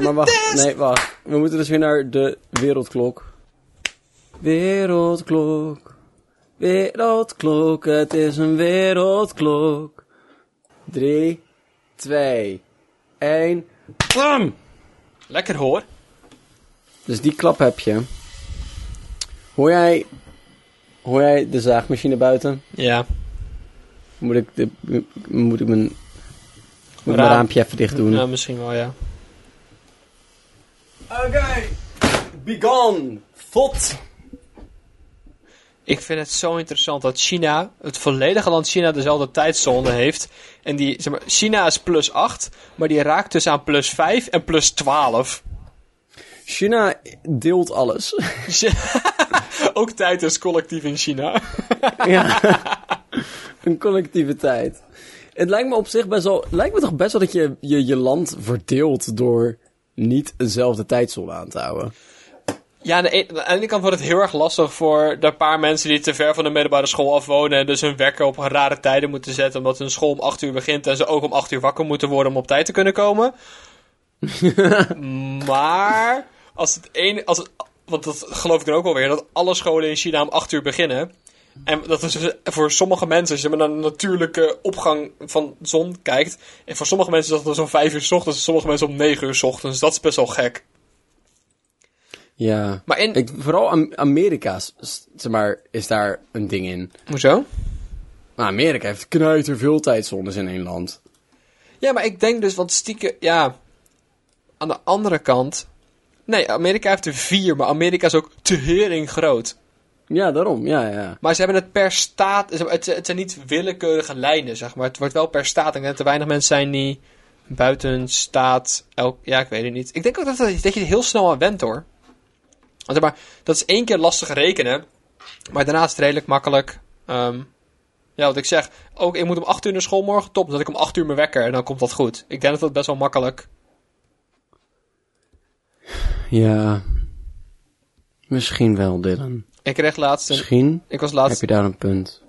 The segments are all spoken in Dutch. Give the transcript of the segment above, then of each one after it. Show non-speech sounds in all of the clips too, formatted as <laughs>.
maar wacht. Nee, wacht. We moeten dus weer naar de wereldklok. Wereldklok. Wereldklok, het is een wereldklok. 3, 2, 1. Bam! Lekker hoor. Dus die klap heb je. Hoor jij, hoor jij de zaagmachine buiten? Ja. Moet ik, de, moet ik mijn, moet ik mijn Raam. raampje even dicht doen? Ja, misschien wel, ja. Oké. Be gone. Fot. Ik vind het zo interessant dat China, het volledige land China, dezelfde tijdzone heeft. En die, zeg maar, China is plus 8, maar die raakt dus aan plus 5 en plus 12. China deelt alles. <laughs> Ook tijd is collectief in China. <laughs> ja. Een collectieve tijd. Het lijkt me op zich best wel... Het lijkt me toch best wel dat je je, je land verdeelt door niet dezelfde tijdzone aan te houden. Ja, aan de, een- aan de ene kant wordt het heel erg lastig voor de paar mensen die te ver van de middelbare school afwonen. En dus hun wekker op rare tijden moeten zetten. Omdat hun school om 8 uur begint en ze ook om 8 uur wakker moeten worden om op tijd te kunnen komen. <laughs> maar als het ene. Als het, want dat geloof ik dan ook alweer. Dat alle scholen in China om 8 uur beginnen. En dat is voor sommige mensen, als je naar de natuurlijke opgang van de zon kijkt. En voor sommige mensen is dat dan zo'n 5 uur s ochtends. En sommige mensen om 9 uur s ochtends. Dat is best wel gek. Ja. Maar in. Ik, vooral Am- Amerika, zeg maar, is daar een ding in. Hoezo? Maar Amerika heeft knijter veel tijdzones in één land. Ja, maar ik denk dus, want stiekem, ja. Aan de andere kant. Nee, Amerika heeft er vier, maar Amerika is ook te hering groot. Ja, daarom. Ja, ja. Maar ze hebben het per staat. Het, het zijn niet willekeurige lijnen, zeg maar. Het wordt wel per staat. Ik denk dat er weinig mensen zijn die buiten staat. Elk, ja, ik weet het niet. Ik denk ook dat, dat je er heel snel aan went hoor. Want maar, dat is één keer lastig rekenen. Maar daarna is het redelijk makkelijk. Ehm, ja, wat ik zeg. Ook, ik moet om 8 uur naar school morgen. Top, dan zet ik om 8 uur mijn wekker. En dan komt dat goed. Ik denk dat dat best wel makkelijk. Ja. Misschien wel, Dylan. Ik kreeg laatst een. Misschien Ik was heb laatst je daar een punt.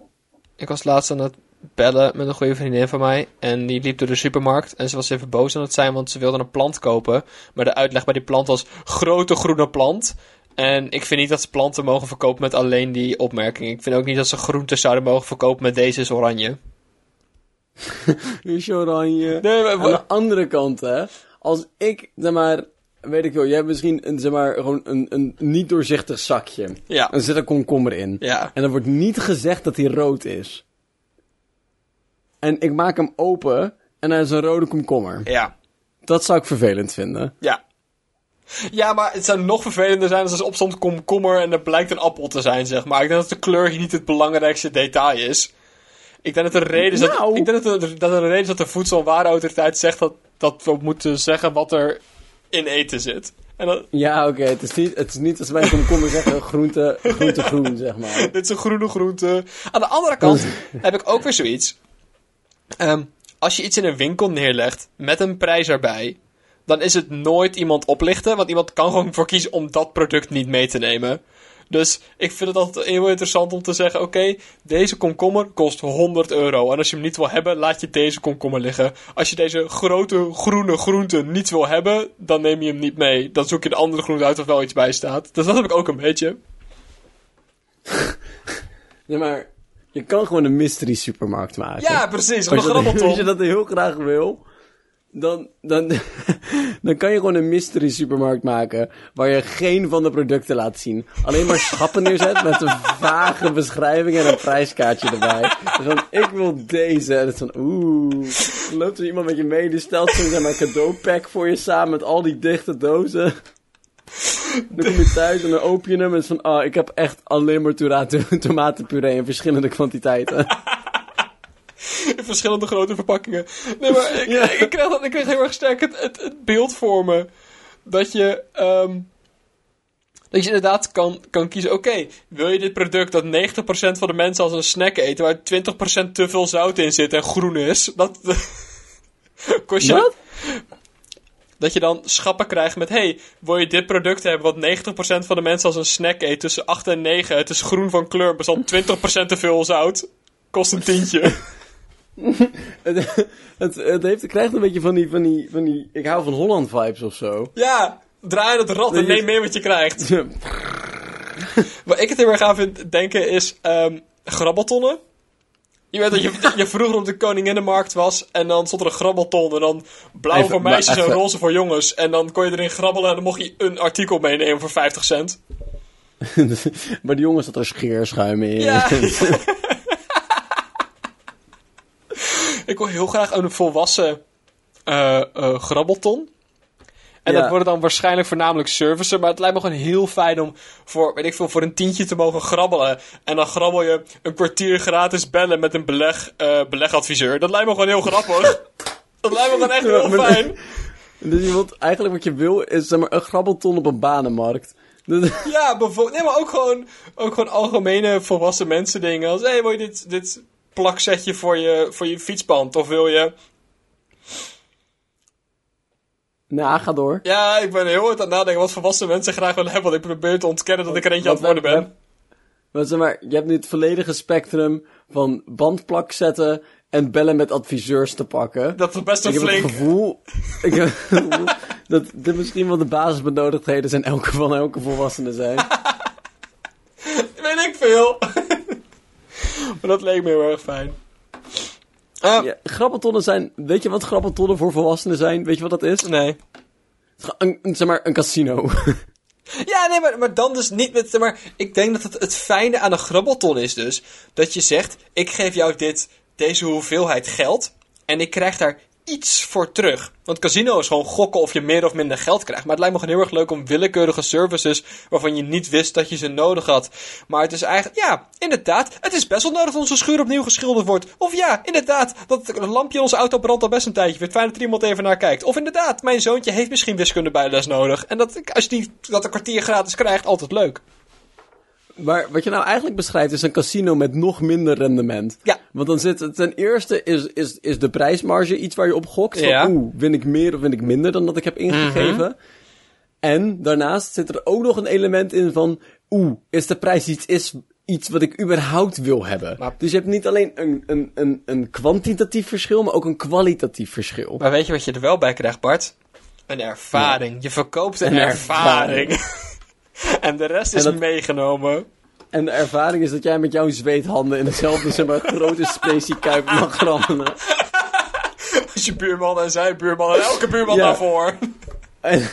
Ik was laatst aan het bellen met een goede vriendin van mij. En die liep door de supermarkt. En ze was even boos aan het zijn, want ze wilde een plant kopen. Maar de uitleg bij die plant was grote groene plant. En ik vind niet dat ze planten mogen verkopen met alleen die opmerking. Ik vind ook niet dat ze groenten zouden mogen verkopen met deze is oranje. <laughs> Is oranje. Nee, maar... Aan de andere kant, hè. Als ik, zeg maar, weet ik wel, jij hebt misschien een, zeg maar, gewoon een, een niet doorzichtig zakje. Ja. Er zit een komkommer in. Ja. En er wordt niet gezegd dat hij rood is. En ik maak hem open en hij is een rode komkommer. Ja. Dat zou ik vervelend vinden. Ja. Ja, maar het zou nog vervelender zijn als er opstond komkommer en er blijkt een appel te zijn, zeg maar. Ik denk dat de kleur hier niet het belangrijkste detail is. Ik denk dat de reden is dat, Nou. ik denk dat, er, dat een reden is dat de en zegt dat, dat we moeten zeggen wat er in eten zit. En dat, Ja, oké. Het is niet, het is niet als wij komkommer zeggen groente, groente groen, <laughs> zeg maar. dit is een groene groente. Aan de andere kant <laughs> heb ik ook weer zoiets. Ehm, als je iets in een winkel neerlegt met een prijs erbij, dan is het nooit iemand oplichten, want iemand kan gewoon voor kiezen om dat product niet mee te nemen. Dus ik vind het altijd heel interessant om te zeggen: oké, deze komkommer kost 100 euro. En als je hem niet wil hebben, laat je deze komkommer liggen. Als je deze grote groene groente niet wil hebben, dan neem je hem niet mee. Dan zoek je de andere groente uit of wel iets bij staat. Dus dat heb ik ook een beetje. <laughs> Nee, maar je kan gewoon een mystery supermarkt maken. Ja, precies. Als je, dat, als je dat heel graag wil, dan, dan, <laughs> dan kan je gewoon een mystery supermarkt maken waar je geen van de producten laat zien. Alleen maar schappen neerzet met een vage beschrijving en een prijskaartje erbij. Dus dan, ik wil deze. En het is van, oeh. Loopt er iemand met je mee, die stelt zo'n zeg maar, cadeaupack voor je samen met al die dichte dozen. Dan kom je thuis en dan open je hem en het van, ah, ik heb echt alleen maar tomaten- tomatenpuree in verschillende kwantiteiten. In verschillende grote verpakkingen. Nee, maar ik, Ja. ik, kreeg, dat- ik kreeg heel erg sterk het, het, het beeld voor me. Dat je, ehm, dat je inderdaad kan, kan kiezen. Oké, wil je dit product dat 90% van de mensen als een snack eten, waar 20% te veel zout in zit en groen is? Dat <laughs> kost je. Wat? Dat je dan schappen krijgt met: hey, wil je dit product hebben wat 90% van de mensen als een snack eet tussen 8 en 9? Het is groen van kleur, bestand 20% te veel zout. Kost een tientje. <laughs> <laughs> het, het, het, heeft, het krijgt een beetje van die, van die, van die, ik hou van Holland vibes of zo. Ja, draai het rad en neem mee wat je krijgt. <laughs> Wat ik het heel erg aan vind denken is ehm, grabbeltonnen. Je weet dat je, <laughs> je vroeger op de Koninginnenmarkt was en dan stond er een grabbelton en dan blauw Even, voor meisjes en roze voor jongens. En dan kon je erin grabbelen en dan mocht je een artikel meenemen voor 50 cent. maar die jongens zat er scheerschuim in. Ja. Ik wil heel graag een volwassen eh, eh, grabbelton. En Ja. dat worden dan waarschijnlijk voornamelijk servicen. Maar het lijkt me gewoon heel fijn om voor, weet ik veel, voor een tientje te mogen grabbelen. En dan grabbel je een kwartier gratis bellen met een beleg, eh, belegadviseur. Dat lijkt me gewoon heel grappig. <laughs> Dat lijkt me gewoon echt heel fijn. Dus je wilt, eigenlijk wat je wil is zeg maar, een grabbelton op een banenmarkt. Ja, bijvoorbeeld. Nee, maar ook gewoon, ook gewoon algemene volwassen mensen dingen. Als, hé, hey, wil je dit, dit plaksetje voor je, voor je fietsband? Of wil je... nou, ga door. Ja, ik ben heel hard aan het nadenken wat volwassen mensen graag willen hebben. Want ik probeer te ontkennen dat ik er eentje aan het worden ben. Maar zeg maar, je hebt nu het volledige spectrum van bandplak zetten en bellen met adviseurs te pakken. Dat is best ik een heb flink. het gevoel, ik heb het <laughs> gevoel dat dit misschien wel de basisbenodigdheden zijn elke van elke volwassene zijn. <laughs> Weet ik veel. Maar dat leek me heel erg fijn. Ah, Ja, grabbeltonnen zijn, weet je wat grabbeltonnen voor volwassenen zijn? Weet je wat dat is? nee. Een, zeg maar, een casino. <laughs> Ja, nee, maar, maar dan dus niet met... Maar ik denk dat het, het fijne aan een grabbelton is dus... dat je zegt, ik geef jou dit, deze hoeveelheid geld... en ik krijg daar iets voor terug. Want casino is gewoon gokken of je meer of minder geld krijgt. Maar het lijkt me gewoon heel erg leuk om willekeurige services... waarvan je niet wist dat je ze nodig had. Maar het is eigenlijk... Ja, inderdaad, het is best wel nodig dat onze schuur opnieuw geschilderd wordt. Of ja, inderdaad, dat lampje in onze auto brandt al best een tijdje. Vind fijn dat er iemand even naar kijkt. Of inderdaad, mijn zoontje heeft misschien wiskunde bijles nodig. En dat, als je die, dat een kwartier gratis krijgt, altijd leuk. Maar wat je nou eigenlijk beschrijft is een casino met nog minder rendement. Ja. Want dan zit het ten eerste is, is, is de prijsmarge iets waar je op gokt. Van, Ja. Oeh, win ik meer of win ik minder dan dat ik heb ingegeven. En daarnaast zit er ook nog een element in van... Oeh, is de prijs iets, is iets wat ik überhaupt wil hebben. Maar- Dus je hebt niet alleen een, een, een, een kwantitatief verschil, maar ook een kwalitatief verschil. Maar weet je wat je er wel bij krijgt, Bart? Een ervaring. Je verkoopt een, Een ervaring. <laughs> <laughs> en de rest is dat- meegenomen. En de ervaring is dat jij met jouw zweethanden in dezelfde zeg maar, grote speciekuip mag grabbelen. <laughs> Als je buurman en zijn buurman en elke buurman Ja. daarvoor. En,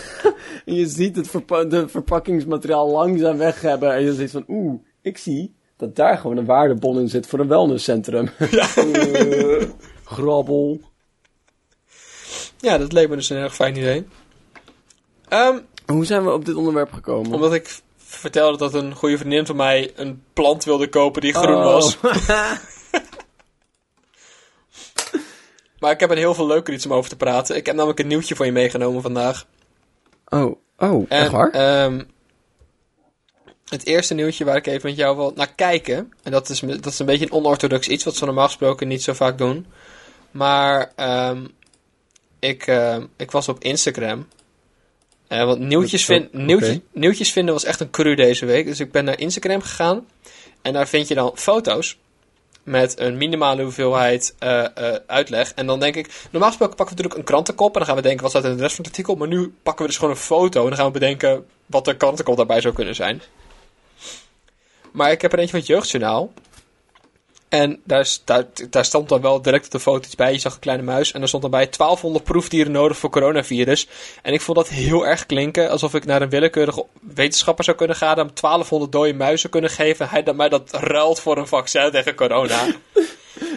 en je ziet het verpa- de verpakkingsmateriaal langzaam weg hebben. En je zegt van, oeh, ik zie dat daar gewoon een waardebon in zit voor een wellnesscentrum. <laughs> Eh, grabbel. Ja, dat leek me dus een erg fijn idee. Ehm, Hoe zijn we op dit onderwerp gekomen? omdat ik vertelde dat een goede vriendin van mij een plant wilde kopen die groen Oh. was. <laughs> Maar ik heb er heel veel leuker iets om over te praten. Ik heb namelijk een nieuwtje voor je meegenomen vandaag. Oh, oh, En, echt waar? ehm, het eerste nieuwtje waar ik even met jou wil naar kijken. En dat is, dat is een beetje een onorthodox iets, wat we normaal gesproken niet zo vaak doen. Maar ehm, ik, ehm, ik was op Instagram. Eh, want nieuwtjes, vind, nieuwtjes vinden was echt een cru deze week. Dus ik ben naar Instagram gegaan. En daar vind je dan foto's. Met een minimale hoeveelheid eh, eh, uitleg. En dan denk ik, normaal gesproken pakken we natuurlijk een krantenkop. En dan gaan we denken, wat staat in de rest van het artikel? Maar nu pakken we dus gewoon een foto. En dan gaan we bedenken wat de krantenkop daarbij zou kunnen zijn. Maar ik heb er eentje van het Jeugdjournaal. En daar, daar, daar stond dan wel direct op de foto iets bij. Je zag een kleine muis. En er stond dan bij 1200 proefdieren nodig voor coronavirus. En ik vond dat heel erg klinken. Alsof ik naar een willekeurige wetenschapper zou kunnen gaan. Hem 1200 dode muizen kunnen geven. Hij dat mij dat ruilt voor een vaccin tegen corona. <laughs>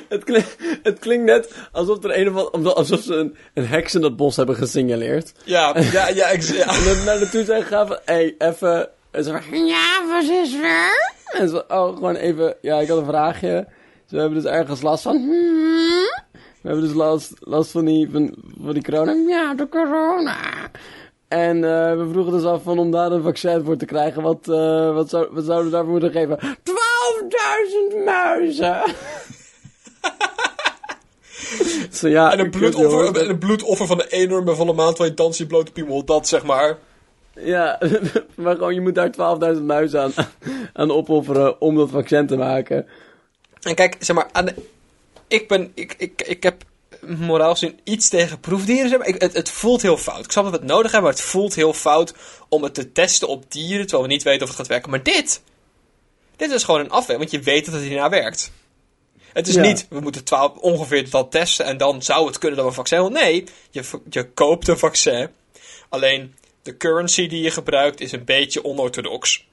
Het, klinkt, het klinkt net alsof er een of andere, alsof ze een, een heks in dat bos hebben gesignaleerd. ja, ja, ja. Ik, ja. <laughs> En dan naar naartoe zijn gegaan van, hé, hey, even... En ze van, ja, wat is er? En ze van, oh, gewoon even, ja, ik had een vraagje. Ze hebben dus ergens last van, hmm? We hebben dus last, last van, die, van, van die corona. Ja, de corona. En eh, we vroegen dus af van om daar een vaccin voor te krijgen. Wat, eh, wat, zou, wat zouden we daarvoor moeten geven? 12.000 muizen! <laughs> Zo, ja, En een hoor. bloedoffer, en een bloedoffer van de enorme volle maand waar je danst die blote piemel. Dat zeg maar. Ja, <laughs> maar gewoon, je moet daar 12.000 muizen aan, aan opofferen om dat vaccin te maken. En kijk, zeg maar, aan de, ik ben, ik, ik, ik heb moraal gezien iets tegen proefdieren. zeg maar. Ik, het, het voelt heel fout. Ik snap dat we het nodig hebben, maar het voelt heel fout om het te testen op dieren, terwijl we niet weten of het gaat werken. Maar dit, dit is gewoon een afweging, want je weet dat het hierna werkt. Het is Ja. niet, we moeten 12, ongeveer dat testen en dan zou het kunnen dat we een vaccin hebben. Nee, je, je koopt een vaccin. Alleen de currency die je gebruikt is een beetje onorthodox.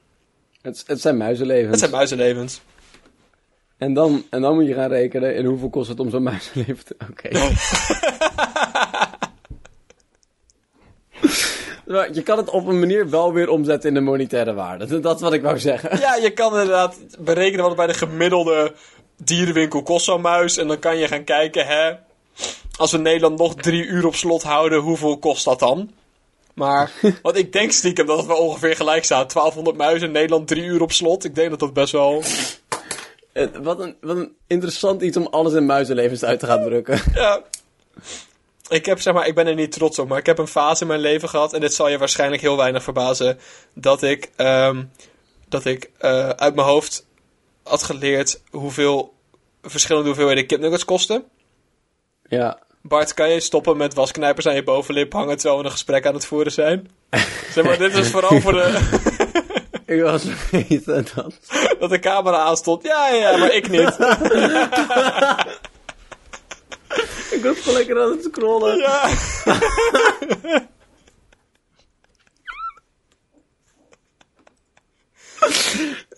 Het, het zijn muizenlevens. Het zijn muizenlevens. En dan, en dan moet je gaan rekenen in hoeveel kost het om zo'n muizenleven te... Oké. Maar <laughs> je kan het op een manier wel weer omzetten in de monetaire waarde. Dat is wat ik wou zeggen. Ja, je kan inderdaad berekenen wat het bij de gemiddelde dierenwinkel kost zo'n muis. En dan kan je gaan kijken, hè, als we Nederland nog drie uur op slot houden, hoeveel kost dat dan? Maar, <laughs> want ik denk stiekem dat het wel ongeveer gelijk staat. 1200 muizen, Nederland drie uur op slot. Ik denk dat dat best wel... Eh, Wat een, wat een interessant iets om alles in muizenlevens uit te gaan drukken. <laughs> Ja. Ik heb, zeg maar, ik ben er niet trots op, maar ik heb een fase in mijn leven gehad, en dit zal je waarschijnlijk heel weinig verbazen, dat ik, ehm, dat ik eh, uit mijn hoofd had geleerd hoeveel verschillende hoeveelheden kipnuggets kosten. Ja. Bart, kan je stoppen met wasknijpers aan je bovenlip hangen terwijl we een gesprek aan het voeren zijn? zeg maar, dit is vooral voor de, <laughs> Ik was vergeten dat. <laughs> dat de camera aanstond. Ja, ja, ja, maar ik niet. <laughs> Ik was gewoon lekker aan het scrollen. Ja. <laughs>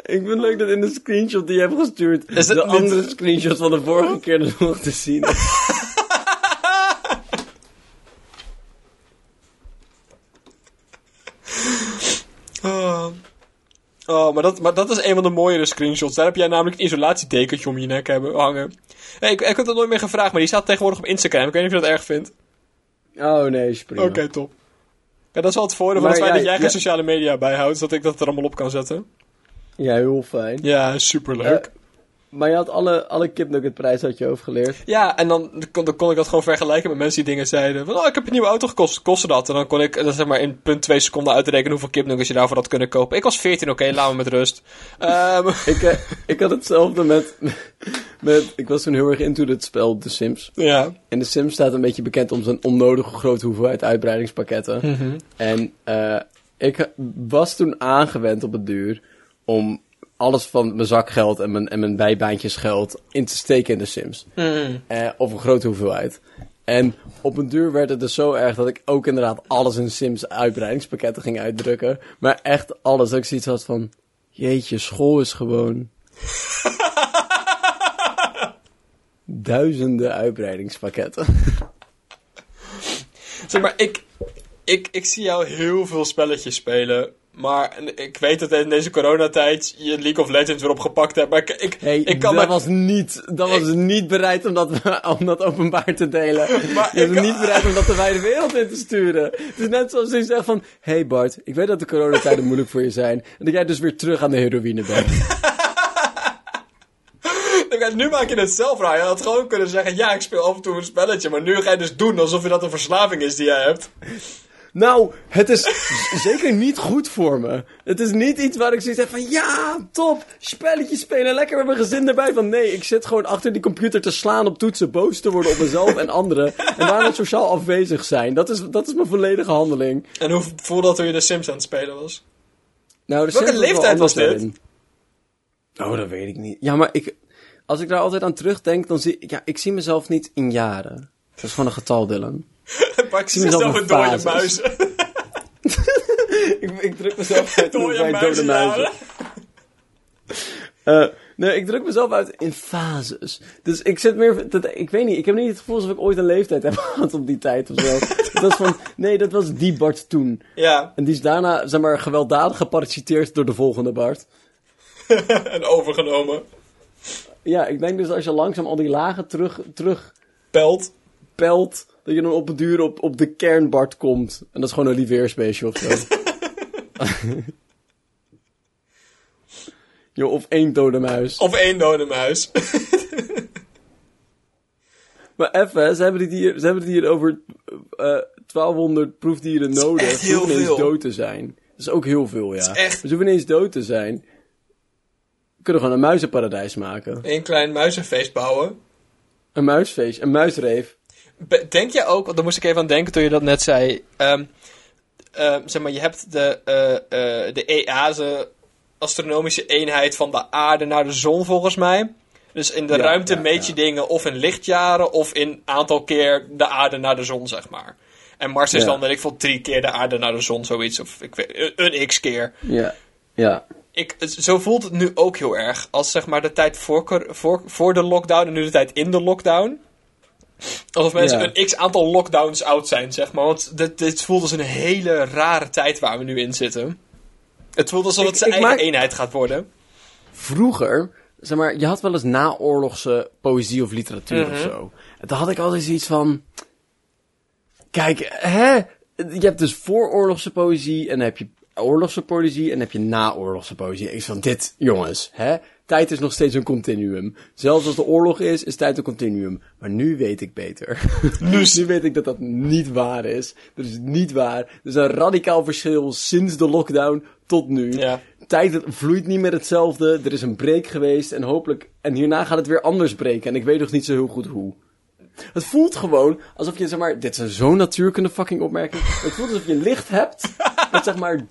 Ik vind het leuk dat in de screenshot die je hebt gestuurd... Is de andere screenshot van de vorige keer er nog te zien is. Oh. Oh, maar dat, maar dat is een van de mooiere screenshots. Daar heb jij namelijk een isolatiedekentje om je nek hebben hangen. Hey, ik, ik heb dat nooit meer gevraagd, maar die staat tegenwoordig op Instagram. Ik weet niet of je dat erg vindt. Oh nee, is prima. Oké, top. Ja, dat is wel het voordeel van het feit dat jij geen ja- sociale media bijhoudt, dat ik dat er allemaal op kan zetten. Ja, heel fijn. Ja, superleuk. Maar je had alle, alle kipnuggetprijzen had je overgeleerd. Ja, en dan kon, dan kon ik dat gewoon vergelijken met mensen die dingen zeiden. Van, oh, ik heb een nieuwe auto gekost, kostte dat? En dan kon ik, eh, zeg maar, in punt twee seconden uitrekenen hoeveel kipnuggets je daarvoor had kunnen kopen. Ik was 14, oké, laat me met rust. Ehm, <laughs> Ik, eh, ik had hetzelfde met, met... Ik was toen heel erg into het spel The Sims. ja. En The Sims staat een beetje bekend om zijn onnodige grote hoeveelheid uitbreidingspakketten. Mhm. En eh, ik was toen aangewend op het duur om alles van mijn zakgeld en mijn, en mijn bijbaantjesgeld in te steken in The Sims. Mm. Eh, of een grote hoeveelheid. En op een duur werd het dus zo erg dat ik ook inderdaad alles in Sims uitbreidingspakketten ging uitdrukken. Maar echt alles. Dat ik zoiets had van, jeetje, school is gewoon... <laughs> Duizenden uitbreidingspakketten. Zeg maar, ik, ik, ik zie jou heel veel spelletjes spelen. Maar ik weet dat in deze coronatijd je League of Legends weer opgepakt hebt. Maar ik, ik, kan dat me... was niet, dat was niet bereid om dat, <laughs> om dat openbaar te delen. <laughs> Maar je was ik- niet bereid om dat de wijde wereld in te sturen. Het is net zoals je zegt van... hey Bart, ik weet dat de coronatijden moeilijk voor je zijn. En dat jij dus weer terug aan de heroïne bent. <laughs> Nu maak je het zelf raar. Je had gewoon kunnen zeggen, ja, ik speel af en toe een spelletje. Maar nu ga je dus doen alsof je dat een verslaving is die jij hebt. Nou, het is zeker niet goed voor me. Het is niet iets waar ik zoiets heb van... Ja, top, spelletjes spelen, lekker met mijn gezin erbij. Van nee, ik zit gewoon achter die computer te slaan op toetsen... boos te worden op mezelf en anderen. En daarna sociaal afwezig zijn. Dat is, dat is mijn volledige handeling. En hoe voelde dat toen je de Sims aan het spelen was? Nou, de Welke Sims leeftijd was dit? daarin. Oh, dat weet ik niet. Ja, maar ik, als ik daar altijd aan terugdenk, dan zie ja, ik zie mezelf niet in jaren. Dat is gewoon een getal, Dylan. <laughs> Mezelf in een dode muis. <laughs> ik, ik druk mezelf uit Dode bij dode muizen. <laughs> Eh, nee, ik druk mezelf uit in fases. Dus ik zit meer... Dat, ik weet niet, ik heb niet het gevoel alsof ik ooit een leeftijd heb gehad op die tijd of zo. dat was van, nee, dat was die Bart toen. Ja, En die is daarna, zeg maar, gewelddadig geparasiteerd door de volgende Bart. en overgenomen. Ja, ik denk dus als je langzaam al die lagen terug, terug Pelt. pelt, dat je dan op het duur op, op de kernbart komt. En dat is gewoon een lieveersbeestje of zo. <laughs> Jo, of één dode muis. Of één dode muis. <laughs> Maar even, ze hebben het hier, ze hebben het hier over eh 1200 proefdieren nodig. echt heel hoeven niet eens veel. dood te zijn. Dat is ook heel veel, ja. echt- Ze hoeven niet eens dood te zijn. We kunnen gewoon een muizenparadijs maken. Eén klein muizenfeest bouwen. Een muisfeest, een muisreef. Denk je ook, want daar moest ik even aan denken toen je dat net zei. ehm, ehm, zeg maar, je hebt de, eh, eh, de EASE, astronomische eenheid van de aarde naar de zon volgens mij. Dus in de Ja, ruimte ja, meet je ja. dingen of in lichtjaren of in aantal keer de aarde naar de zon, zeg maar. En Mars is dan, weet ik veel, drie keer de aarde naar de zon, zoiets. Of ik weet, een, x keer. Ja, ja. Ik, zo voelt het nu ook heel erg. Als zeg maar de tijd voor, voor de lockdown en nu de tijd in de lockdown. Alsof mensen Ja. een x aantal lockdowns oud zijn, zeg maar. Want dit, dit voelt als een hele rare tijd waar we nu in zitten. Het voelt alsof Ik- het zijn ik eigen maak- eenheid gaat worden. Vroeger, zeg maar, je had wel eens naoorlogse poëzie of literatuur Mhm. of zo. En toen had ik altijd zoiets van... Kijk, hè? Je hebt dus vooroorlogse poëzie en dan heb je oorlogse poëzie en dan heb je naoorlogse poëzie. Ik van dit, jongens, hè? Tijd is nog steeds een continuum. Zelfs als de oorlog is, is tijd een continuum. Maar nu weet ik beter. <laughs> nu weet ik dat dat niet waar is. Dat is niet waar. Er is een radicaal verschil sinds de lockdown tot nu. Ja. Tijd vloeit niet meer hetzelfde. Er is een break geweest en hopelijk... En hierna gaat het weer anders breken. En ik weet nog niet zo heel goed hoe. Het voelt gewoon alsof je, zeg maar... Dit is zo'n natuurkunde fucking opmerking. Het voelt alsof je licht hebt. <laughs> Dat zeg maar...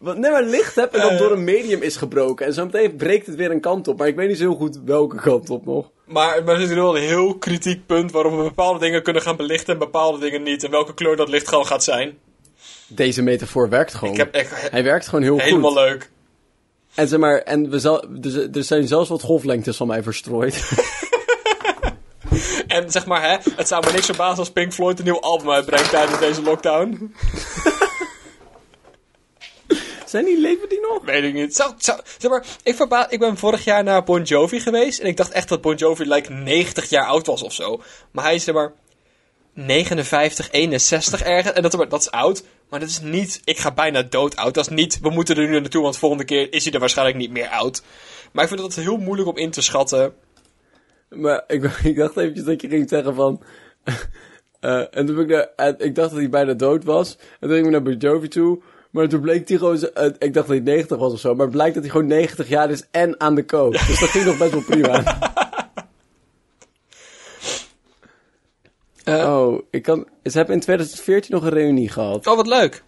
Wat, nee, maar licht hebt en dat Eh. door een medium is gebroken. En zo meteen breekt het weer een kant op. Maar ik weet niet zo heel goed welke kant op nog. Maar, maar er is wel een heel kritiek punt waarop we bepaalde dingen kunnen gaan belichten en bepaalde dingen niet. En welke kleur dat licht gewoon gaat zijn. Deze metafoor werkt gewoon. Ik heb echt Hij werkt gewoon heel helemaal goed. leuk. En zeg maar, en we zal, dus, er zijn zelfs wat golflengtes van mij verstrooid. <laughs> En zeg maar, hè, het zou me niks verbazen als Pink Floyd een nieuw album uitbrengt tijdens deze lockdown. <laughs> zijn die, leven die nog? Weet ik niet. Zou, zeg maar, ik, verba ik ben vorig jaar naar Bon Jovi geweest. En ik dacht echt dat Bon Jovi like 90 jaar oud was of zo. Maar hij is zeg maar 59, 61 ergens. En dat, dat is oud. Maar dat is niet, ik ga bijna dood oud. Dat is niet, we moeten er nu naartoe, want volgende keer is hij er waarschijnlijk niet meer oud. Maar ik vind dat heel moeilijk om in te schatten. Maar ik, <laughs> ik dacht eventjes dat je ging zeggen van... <laughs> eh, en toen ben ik, naar, ik dacht dat hij bijna dood was. En toen ging ik naar Bon Jovi toe. Maar toen bleek hij gewoon... eh, ik dacht dat hij 90 was of zo. Maar het blijkt dat hij gewoon 90 jaar is en aan de kook. Dus dat ging nog best wel prima. <laughs> Eh, Oh, ik kan... Ze hebben in 2014 nog een reunie gehad. Oh, wat leuk.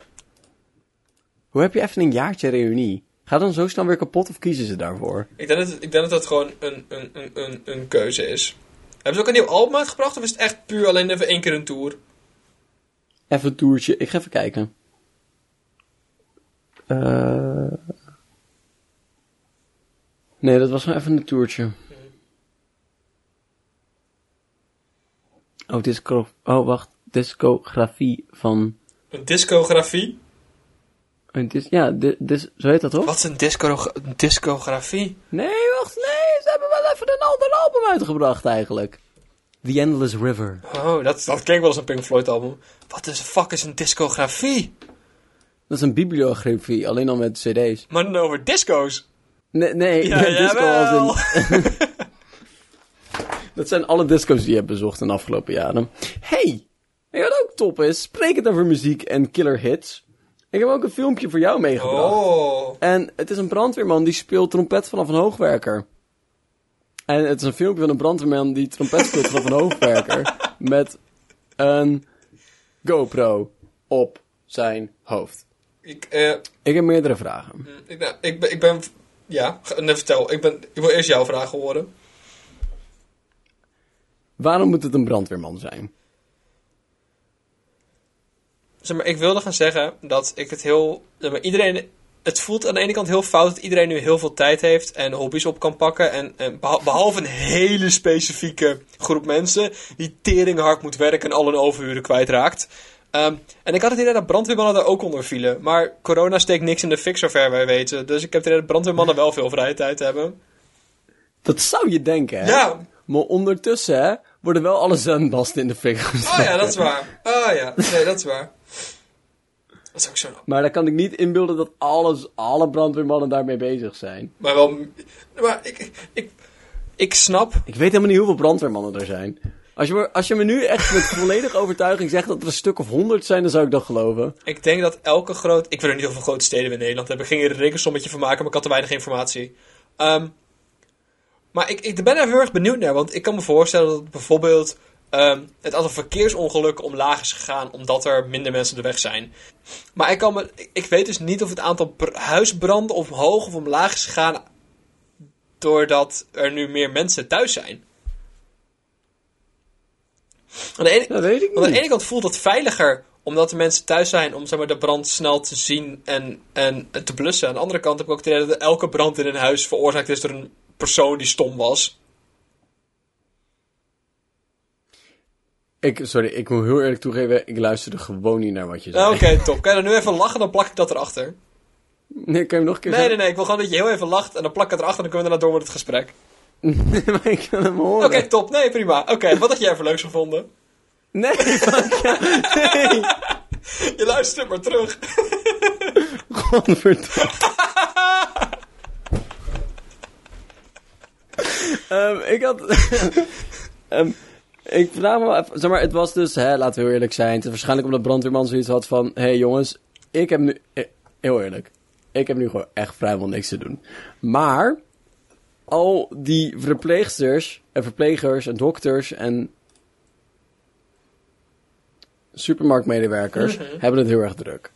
Hoe heb je even een jaartje reunie? Gaat dan zo snel weer kapot of kiezen ze daarvoor? Ik denk dat, het- ik denk dat dat gewoon een, een, een, een, een keuze is. Hebben ze ook een nieuw album uitgebracht of is het echt puur alleen even één keer een tour? Even een toertje. Ik ga even kijken. Eh Nee, dat was gewoon even een toertje. Oh, disco... Oh, wacht. Discografie van... Een discografie? Een dis... Ja, di- dis... zo heet dat toch? Wat is een, disco een discografie? Nee, wacht. Nee, ze hebben wel even een ander album uitgebracht eigenlijk. The Endless River. Oh, dat, dat klinkt wel als een Pink Floyd album. Wat de fuck is een discografie? Dat is een bibliografie, alleen al met cd's. Maar dan over disco's. Nee, nee. Ja, <laughs> disco jawel. als in... <laughs> Dat zijn alle disco's die je hebt bezocht in de afgelopen jaren. Hey, wat ook top is? Spreek het over muziek en killer hits. Ik heb ook een filmpje voor jou meegebracht. Oh. En het is een brandweerman die speelt trompet vanaf een hoogwerker. En het is een filmpje van een brandweerman die trompet speelt vanaf een hoogwerker. <laughs> Met een GoPro op zijn hoofd. Ik, eh, Ik heb meerdere vragen. ik, nou, ik, ben, ik ben... Ja, nee, vertel. Ik, ben, ik wil eerst jouw vragen horen. Waarom moet het een brandweerman zijn? Zeg maar, ik wilde gaan zeggen dat ik het heel... zeg maar, iedereen... Het voelt aan de ene kant heel fout dat iedereen nu heel veel tijd heeft en hobby's op kan pakken. En, en beha- behalve een hele specifieke groep mensen die tering hard moet werken en al hun overuren kwijtraakt. Ehm, en ik had het idee dat brandweermannen daar ook onder vielen. Maar corona steekt niks in de fik zover wij weten. Dus ik heb het idee dat brandweermannen wel veel vrije tijd hebben. Dat zou je denken, hè? Ja, Maar ondertussen, hè, worden wel alle zendmasten in de fik gezet. oh ja, dat is waar. Oh ja, nee, dat is waar. Dat is ook zo. Maar dan kan ik niet inbeelden dat alles, alle brandweermannen daarmee bezig zijn. Maar wel... Maar ik, ik, ik snap Ik weet helemaal niet hoeveel brandweermannen er zijn. Als je, me, als je me nu echt met <laughs> volledige overtuiging zegt dat er een stuk of honderd zijn, dan zou ik dat geloven. Ik denk dat elke groot... Ik weet nog niet hoeveel grote steden we in Nederland hebben. Ik ging er een rekensommetje van maken, maar ik had te weinig informatie. Ehm, Maar ik, ik ben er heel erg benieuwd naar. Want ik kan me voorstellen dat bijvoorbeeld ehm, het aantal verkeersongelukken omlaag is gegaan. omdat er minder mensen de weg zijn. Maar ik, kan me, ik, weet dus niet of het aantal br- huisbranden omhoog of omlaag is gegaan. doordat er nu meer mensen thuis zijn. Aan de ene, Dat weet ik want aan de ene kant voelt het veiliger omdat de mensen thuis zijn om zeg maar, de brand snel te zien en, en te blussen. Aan de andere kant heb ik ook het idee dat elke brand in een huis veroorzaakt is door een persoon die stom was. Ik, sorry, ik moet heel eerlijk toegeven, ik luisterde gewoon niet naar wat je zei. Nou, Oké, top. Kan je dan nu even lachen, dan plak ik dat erachter. Nee, kan je hem nog een keer Nee, nee, nee. Ik wil gewoon dat je heel even lacht en dan plak ik het erachter en dan kunnen we daarna door met het gesprek. <laughs> Nee, maar ik kan hem horen. Oké, top. Nee, prima. Oké, wat had jij even leuks gevonden? Nee, <laughs> ja. Nee. <laughs> Je luistert maar terug. Godverdomme. Ehm, ik had... Ehm, ik vraag me wel even... Zeg maar, het was dus... Hè, laten we heel eerlijk zijn. Het is waarschijnlijk omdat brandweerman zoiets had van... Hé hey, jongens, ik heb nu... Heel eerlijk. Ik heb nu gewoon echt vrijwel niks te doen. Maar... Al die verpleegsters en verplegers en dokters en supermarktmedewerkers hebben het heel erg druk.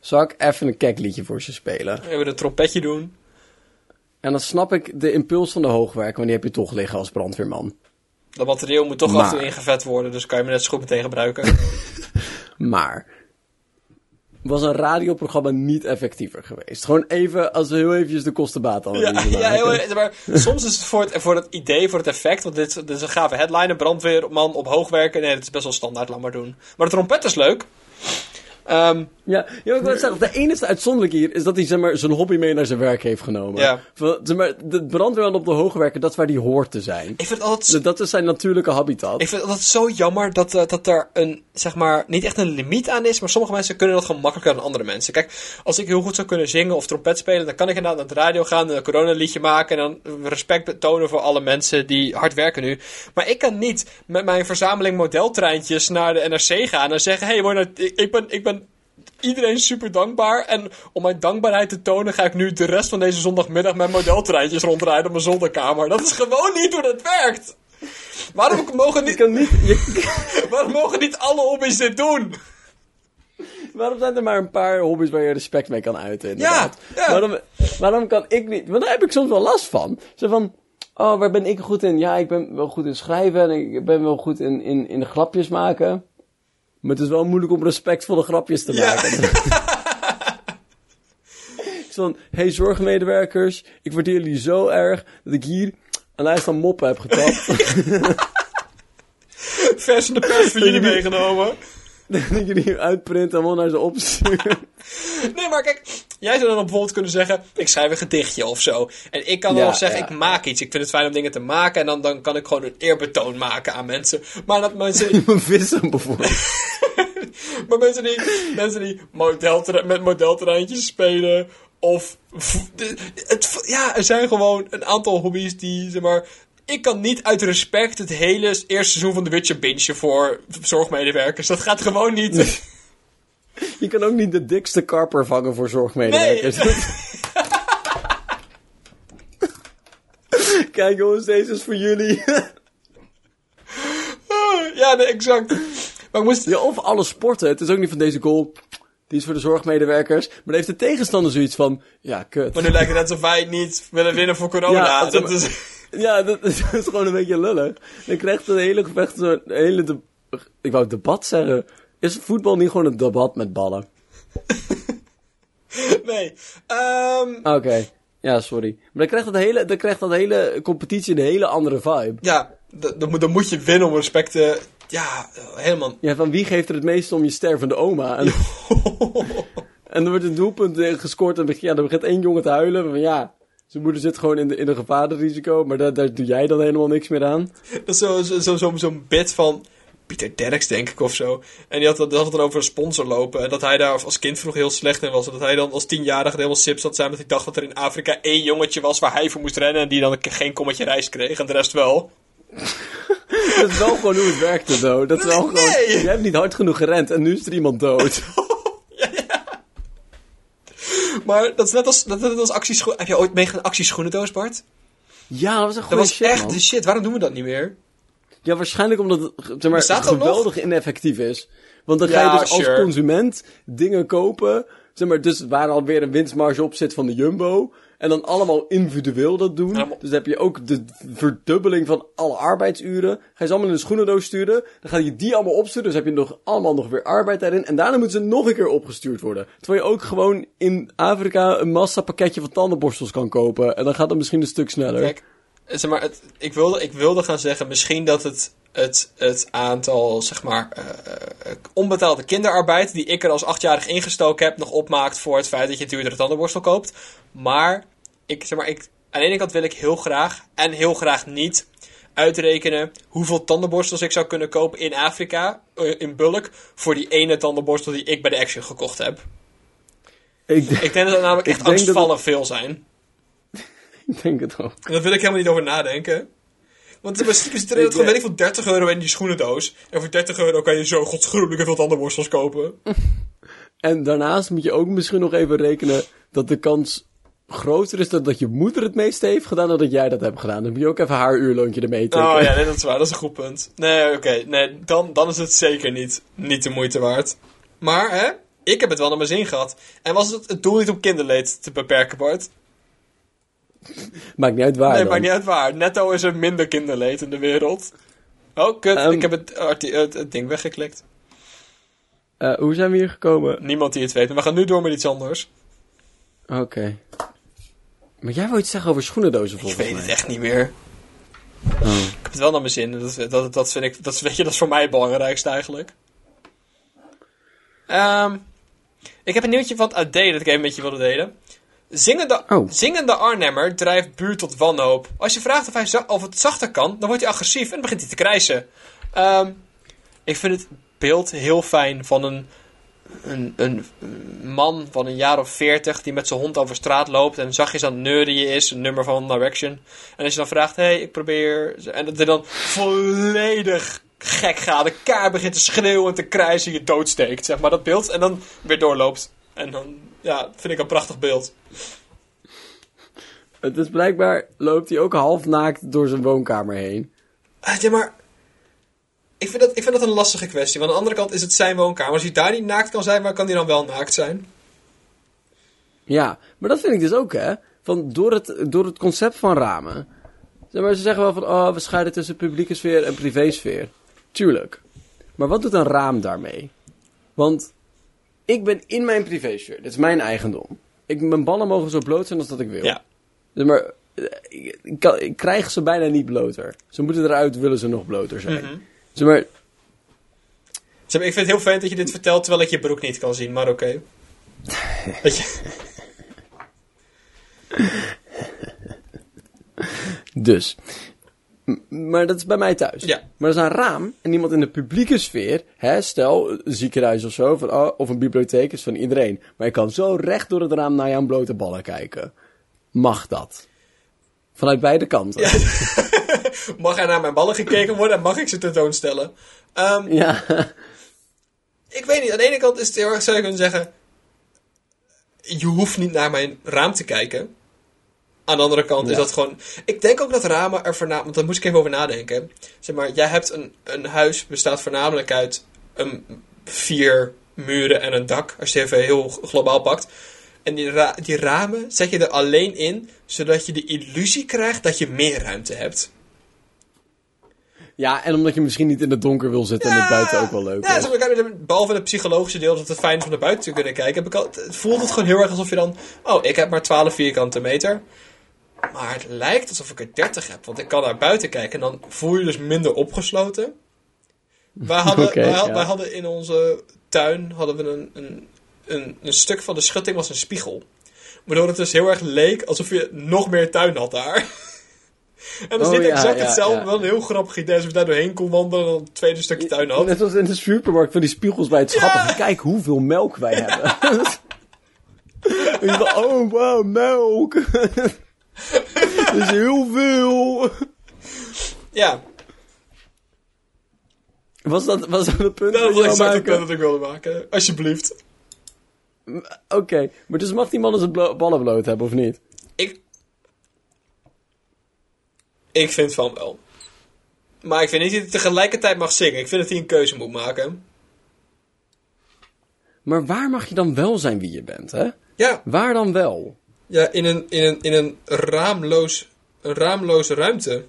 Zal ik even een kekliedje voor ze spelen? We hebben een trompetje doen. En dan snap ik de impuls van de hoogwerk, want die heb je toch liggen als brandweerman. Dat materieel moet toch Maar- af en toe ingevet worden, dus kan je me net zo goed meteen gebruiken. <laughs> Maar was een radioprogramma niet effectiever geweest? Gewoon even, als we heel eventjes de kostenbaatanalyse Ja, maken. <laughs> ja heel, maar soms is het voor, het voor het idee, voor het effect, want dit, is- dit is een gave headline, een brandweerman op hoogwerken. Nee, dat is best wel standaard, laat maar doen. Maar de trompet is leuk. Ehm, Ja, ja, ik wil zeggen, de enige uitzonderlijk hier is dat hij zeg maar, zijn hobby mee naar zijn werk heeft genomen. Ja. Van, zeg maar, de brandweerman op de hoogwerken, dat is waar die hoort te zijn. ik vind altijd, Dat is zijn natuurlijke habitat. ik vind het altijd zo jammer dat, eh, dat er een, zeg maar, niet echt een limiet aan is, maar sommige mensen kunnen dat gewoon makkelijker dan andere mensen. Kijk, als ik heel goed zou kunnen zingen of trompet spelen, dan kan ik inderdaad naar de radio gaan, een coronaliedje maken en dan respect betonen voor alle mensen die hard werken nu. Maar ik kan niet met mijn verzameling modeltreintjes naar de NRC gaan en zeggen, hé, hey, ik ben, ik ben iedereen super dankbaar. En om mijn dankbaarheid te tonen, ga ik nu de rest van deze zondagmiddag met modeltreintjes rondrijden op mijn zolderkamer. Dat is gewoon niet hoe dat werkt. Waarom <laughs> mogen niet, kan niet, je, <laughs> waarom mogen niet alle hobby's dit doen? waarom zijn er maar een paar hobby's waar je respect mee kan uiten? Inderdaad? Ja, ja. Waarom, waarom kan ik niet? Want daar heb ik soms wel last van. Zo van, oh, waar ben ik goed in? Ja, ik ben wel goed in schrijven en ik ben wel goed in, in, in grapjes maken. Maar het is wel moeilijk om respectvolle grapjes te Ja. maken. <laughs> Zo van, hey zorgmedewerkers, ik waardeer jullie zo erg dat ik hier een lijst van moppen heb getapt. <laughs> Vers van de pers voor jullie <laughs> meegenomen. <laughs> dat jullie hem uitprinten en allemaal naar ze opsturen. <laughs> Nee, maar kijk, jij zou dan bijvoorbeeld kunnen zeggen: ik schrijf een gedichtje of zo. En ik kan dan Ja, nog zeggen: ja. ik maak iets. Ik vind het fijn om dingen te maken. En dan, dan kan ik gewoon een eerbetoon maken aan mensen. Maar dat mensen. <laughs> Vissen bijvoorbeeld. Maar mensen die, mensen die met modelterreintjes spelen. Of. Het, ja, er zijn gewoon een aantal hobby's die, zeg maar. Ik kan niet uit respect het hele eerste seizoen van The Witcher bingen voor zorgmedewerkers. Dat gaat gewoon niet. Je kan ook niet de dikste karper vangen voor zorgmedewerkers. <laughs> Kijk jongens, deze is voor jullie. <laughs> ja, nee, exact. Maar ik moest. ja, of alle sporten. Het is ook niet van deze goal. Die is voor de zorgmedewerkers. Maar dan heeft de tegenstander zoiets van... Ja, kut. Maar nu lijkt het net alsof wij niet willen winnen voor corona. Ja, dat is... Ja, dat, is <laughs> dat is gewoon een beetje lullig. Dan krijgt het hele gevecht zo'n hele... De, ik wou debat zeggen. Is voetbal niet gewoon een debat met ballen? <laughs> Nee. Ehm, Oké. Ja, sorry. Maar dan krijgt, dat hele, dan krijgt dat hele competitie een hele andere vibe. ja, dan moet- dan moet je winnen om respect te... Ja, helemaal... Ja, van wie geeft er het meeste om je stervende oma? En, <laughs> en dan wordt een doelpunt gescoord en begint, ja, dan begint één jongen te huilen. Van ja, zijn moeder zit gewoon in, de, in een gevaarrisico, maar daar, daar doe jij dan helemaal niks meer aan. Dat is zo'n zo, zo, zo, bit van Pieter Derks, denk ik, of zo. En die had, dat had het over een sponsor lopen. En dat hij daar als kind vroeg heel slecht in was. En dat hij dan als tienjarige helemaal sips had zijn. Dat hij dacht dat er in Afrika één jongetje was waar hij voor moest rennen. En die dan geen kommetje rijst kreeg. En de rest wel. <laughs> Dat is wel gewoon hoe het werkte, zo. Dat is wel gewoon, jij hebt niet hard genoeg gerend en nu is er iemand dood. <laughs> <laughs> Maar dat is net als, dat is net als actieschoenen. Heb je ooit meegedaan aan actieschoenendoos, Bart? Ja, dat was een Dat goede was shit, echt man. de shit. Waarom doen we dat niet meer? Ja, waarschijnlijk omdat het zeg maar, dat geweldig ineffectief is. Want dan ga Ja, je dus sure. als consument dingen kopen. Zeg maar, dus waar alweer een winstmarge op zit van de Jumbo. En dan allemaal individueel dat doen. Dus dan heb je ook de verdubbeling van alle arbeidsuren. Ga je ze allemaal in een schoenendoos sturen. Dan ga je die allemaal opsturen. Dus heb je nog allemaal nog weer arbeid daarin. En daarna moeten ze nog een keer opgestuurd worden. Terwijl je ook gewoon in Afrika een massa pakketje van tandenborstels kan kopen. En dan gaat het misschien een stuk sneller. Kijk, zeg maar, het, ik, wilde, ik wilde gaan zeggen, misschien dat het, het, het aantal, zeg maar, eh, eh, onbetaalde kinderarbeid die ik er als achtjarig ingestoken heb, nog opmaakt voor het feit dat je een duurdere tandenborstel koopt. Maar, ik, zeg maar, ik, aan de ene kant wil ik heel graag, en heel graag niet, uitrekenen hoeveel tandenborstels ik zou kunnen kopen in Afrika, eh, in bulk, voor die ene tandenborstel die ik bij de Action gekocht heb. Ik, denk- Ik denk dat dat namelijk echt het- angstvallig veel zijn. <laughs> ik denk het ook. En daar wil ik helemaal niet over nadenken. Want zit er in het Ik, gewoon, weet ik veel, 30 euro in die schoenendoos. En voor 30 euro kan je zo godsgruwelijke veel tandenborstels kopen. <laughs> En daarnaast moet je ook misschien nog even rekenen dat de kans groter is dat, dat je moeder het meeste heeft gedaan dan dat jij dat hebt gedaan. Dan moet je ook even haar uurloontje ermee tikken. Oh ja, nee, dat is waar. Dat is een goed punt. Nee, oké. Nee, dan, dan is het zeker niet, niet de moeite waard. Maar, hè? Ik heb het wel naar mijn zin gehad. En was het het doel niet om kinderleed te beperken, Bart? Maakt niet uit waar nee, dan. maakt niet uit waar. Netto is er minder kinderleed in de wereld. Oh, kut. Ehm. ik heb het, arti- het, het ding weggeklikt. Eh, hoe zijn we hier gekomen? Niemand die het weet. Maar we gaan nu door met iets anders. Oké. Maar jij wil iets zeggen over schoenendozen Ik volgens weet mij. het echt niet meer. Oh. Ik heb het wel naar mijn zin. Dat, dat, dat vind ik, dat, weet je, dat is voor mij het belangrijkste eigenlijk. Ehm, ik heb een nieuwtje van het AD dat ik even met je wilde delen. Zingende, Oh. zingende Arnhemmer drijft buurt tot wanhoop. Als je vraagt of, hij of het zachter kan, dan wordt hij agressief en begint hij te krijsen. Ehm, ik vind het beeld heel fijn van een, een, een man van een jaar of veertig die met zijn hond over straat loopt en zachtjes aan het neurien is, een nummer van Direction. En als je dan vraagt, hé, hey, ik probeer... En dat hij dan volledig gek gaat, de kaar begint te schreeuwen en te krijsen, je doodsteekt, zeg maar, dat beeld. En dan weer doorloopt. En dan, ja, vind ik een prachtig beeld. Het is blijkbaar loopt hij ook half naakt door zijn woonkamer heen. Ah, ja, maar... Ik vind, dat, ik vind dat een lastige kwestie. Want aan de andere kant is het zijn woonkamer. Als hij daar niet naakt kan zijn, waar kan hij dan wel naakt zijn? Ja, maar dat vind ik dus ook, hè. Van door, het, door het concept van ramen. Zeg maar, ze zeggen wel van, oh, we scheiden tussen publieke sfeer en privésfeer. Tuurlijk. Maar wat doet een raam daarmee? Want ik ben in mijn privésfeer. Dit is mijn eigendom. Ik, mijn ballen mogen zo bloot zijn als dat ik wil. Ja. Maar, eh, ik, ik, kan- ik krijg ze bijna niet bloter. Ze moeten eruit, willen ze nog bloter zijn. Mhm. Zeg maar, Zeg maar, Ik vind het heel fijn dat je dit vertelt terwijl ik je broek niet kan zien, maar oké. <laughs> Dat je... Dus. M- Maar dat is bij mij thuis. Ja. Maar dat is een raam en iemand in de publieke sfeer, hè, stel een ziekenhuis of zo, van, oh, of een bibliotheek is van iedereen. Maar je kan zo recht door het raam naar jouw blote ballen kijken. Mag dat? Vanuit beide kanten. Ja. <laughs> Mag er naar mijn ballen gekeken worden en mag ik ze tentoonstellen? Ehm, ik weet niet, aan de ene kant is het heel erg, zou je kunnen zeggen... Je hoeft niet naar mijn raam te kijken. Aan de andere kant is Ja. dat gewoon... Ik denk ook dat ramen er voornamelijk... Want daar moest ik even over nadenken. Zeg maar, jij hebt een, een huis bestaat voornamelijk uit een, vier muren en een dak. Als je het even heel globaal pakt. En die, ra- die ramen zet je er alleen in... zodat je de illusie krijgt dat je meer ruimte hebt. ja, en omdat je misschien niet in het donker wil zitten en het buiten ook wel leuk Ja, zeg maar, behalve het psychologische deel dat het fijn is om naar buiten te kunnen kijken, heb ik al, het voelt het gewoon heel erg alsof je dan, oh, ik heb maar 12 vierkante meter. Maar het lijkt alsof ik er 30 heb, want ik kan naar buiten kijken en dan voel je dus minder opgesloten. Wij hadden, <laughs> ja. wij hadden in onze tuin hadden we een, een, een, een stuk van de schutting was een spiegel. Waardoor het dus heel erg leek alsof je nog meer tuin had daar. <laughs> En dat is Oh, ja, exact ja, hetzelfde, ja. wel een heel grappig idee. Alsof je daar doorheen kon wandelen en dan een tweede stukje tuin had. Net als in de supermarkt van die spiegels bij het schappen. Kijk hoeveel melk wij hebben. <laughs> En van, oh wow, melk. Dat <laughs> is heel veel. Ja, Was dat, was dat het punt Nou, dat dat was exact het punt dat ik wilde maken. Alsjeblieft. Oké, maar dus mag die man zijn blo- ballen bloot hebben of niet? Ik... Ik vind van wel. Maar ik vind niet dat hij tegelijkertijd mag zingen. Ik vind dat hij een keuze moet maken. Maar waar mag je dan wel zijn wie je bent, hè? Ja, Waar dan wel? ja in, een, in, een, in een, raamloos, een raamloze ruimte.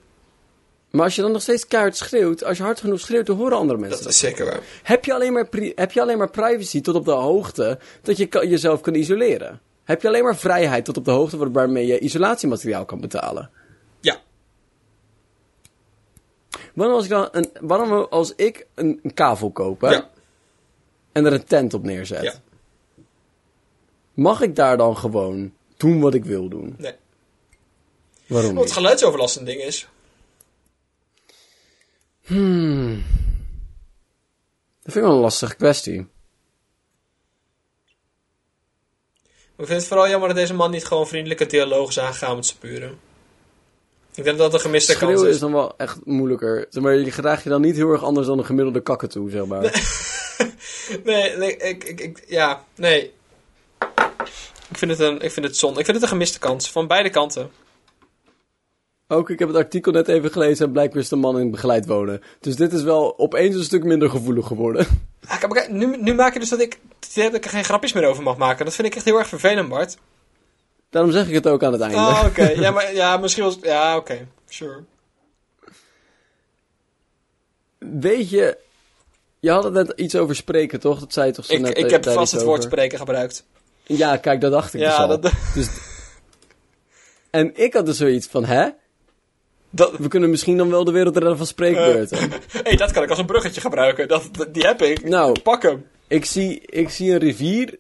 Maar als je dan nog steeds keihard schreeuwt, als je hard genoeg schreeuwt, dan horen andere mensen Dat is zeker waar. Heb je, alleen maar heb je alleen maar privacy tot op de hoogte dat je jezelf kan isoleren? Heb je alleen maar vrijheid tot op de hoogte waar- waarmee je isolatiemateriaal kan betalen? Ja. Waarom als ik, dan een, waarom als ik een, een kavel koop hè, Ja. en er een tent op neerzet, Ja. mag ik daar dan gewoon doen wat ik wil doen? Nee. Waarom Want niet? geluidsoverlast een ding is. Hmm. Dat vind ik wel een lastige kwestie. Ik vind het vooral jammer dat deze man niet gewoon vriendelijke dialoog is aangegaan met zijn buren. Ik denk dat dat een gemiste kans is. is dan wel echt moeilijker. Maar, je gedraag je dan niet heel erg anders dan een gemiddelde kakatoe, zeg maar. <laughs> Nee, nee ik, ik, ik, ja, nee. Ik vind het een, ik vind het zonde. Ik vind het een gemiste kans. Van beide kanten. Ook, ik heb het artikel net even gelezen en blijkbaar is de man in begeleid wonen. Dus dit is wel opeens een stuk minder gevoelig geworden. Ah, nu, nu maak je dus dat ik, dat ik er geen grapjes meer over mag maken. Dat vind ik echt heel erg vervelend, Bart. Daarom zeg ik het ook aan het einde. Oh, oké. <laughs> Ja, maar ja, misschien was Ja, oké. Sure. Weet je, je had het net iets over spreken, toch? Dat zei je toch zo Ik, net ik eh, heb vast het woord over? spreken gebruikt. Ja, kijk, dat dacht ik dus Ja, al. dat, Dus... En ik had dus zoiets van, hè? Dat, We kunnen misschien dan wel de wereld redden van spreekbeurten. <laughs> hey, dat kan ik als een bruggetje gebruiken. Dat, die heb ik. Nou. Pak hem. ik, zie, ik zie een rivier,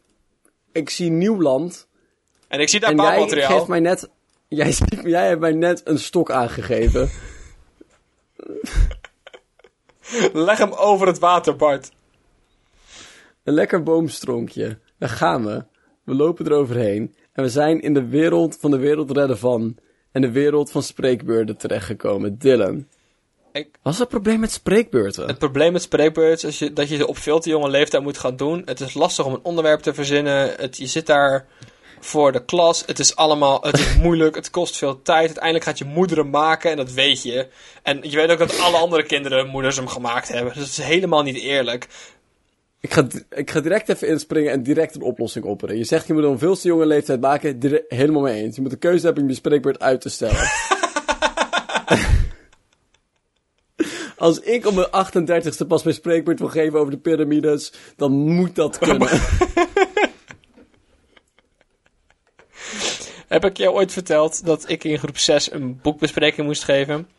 ik zie nieuw land. En ik zie daar en jij bouwmateriaal. geeft mij net... Jij, jij hebt mij net een stok aangegeven. <laughs> Leg hem over het water, Bart. Een lekker boomstronkje. Daar gaan we. We lopen eroverheen. En we zijn in de wereld van de wereld redden van. En de wereld van spreekbeurten terechtgekomen. Dylan. Ik- Wat is het probleem met spreekbeurten? Het probleem met spreekbeurten is je- dat je ze op veel te jonge leeftijd moet gaan doen. Het is lastig om een onderwerp te verzinnen. Het, je zit daar voor de klas. Het is allemaal het is <laughs> moeilijk. Het kost veel tijd. Uiteindelijk gaat je moeder hem maken en dat weet je. En je weet ook dat alle andere kinderen moeders hem gemaakt hebben. Dus het is helemaal niet eerlijk. Ik ga, ik ga direct even inspringen en direct een oplossing opperen. Je zegt je moet een veel te jonge leeftijd maken. helemaal mee eens. Je moet de keuze hebben om je spreekbeurt uit te stellen. <laughs> Als ik op mijn 38ste pas mijn spreekbeurt wil geven over de piramides, dan moet dat kunnen. <laughs> Heb ik jou ooit verteld dat ik in groep 6 een boekbespreking moest geven?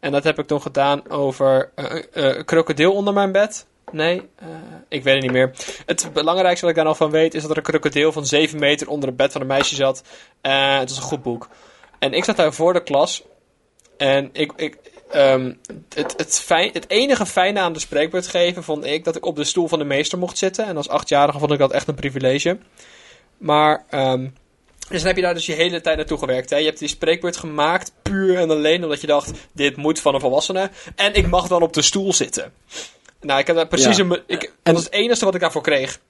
En dat heb ik toen gedaan over eh, eh, een krokodil onder mijn bed. Nee, eh, ik weet het niet meer. Het belangrijkste wat ik daar nog van weet is dat er een krokodil van 7 meter onder het bed van een meisje zat. Eh, het was een goed boek. En ik zat daar voor de klas. En ik, ik, ehm, het, het, het enige fijne aan de spreekbeurt geven vond ik dat ik op de stoel van de meester mocht zitten. En als achtjarige vond ik dat echt een privilege. Maar ehm, dus dan heb je daar dus je hele tijd naartoe gewerkt. Hè? Je hebt die spreekbeurt gemaakt puur en alleen omdat je dacht: dit moet van een volwassene. En ik mag dan op de stoel zitten. Nou, ik heb daar precies Ja. een. Ik, dat was het enige wat ik daarvoor kreeg.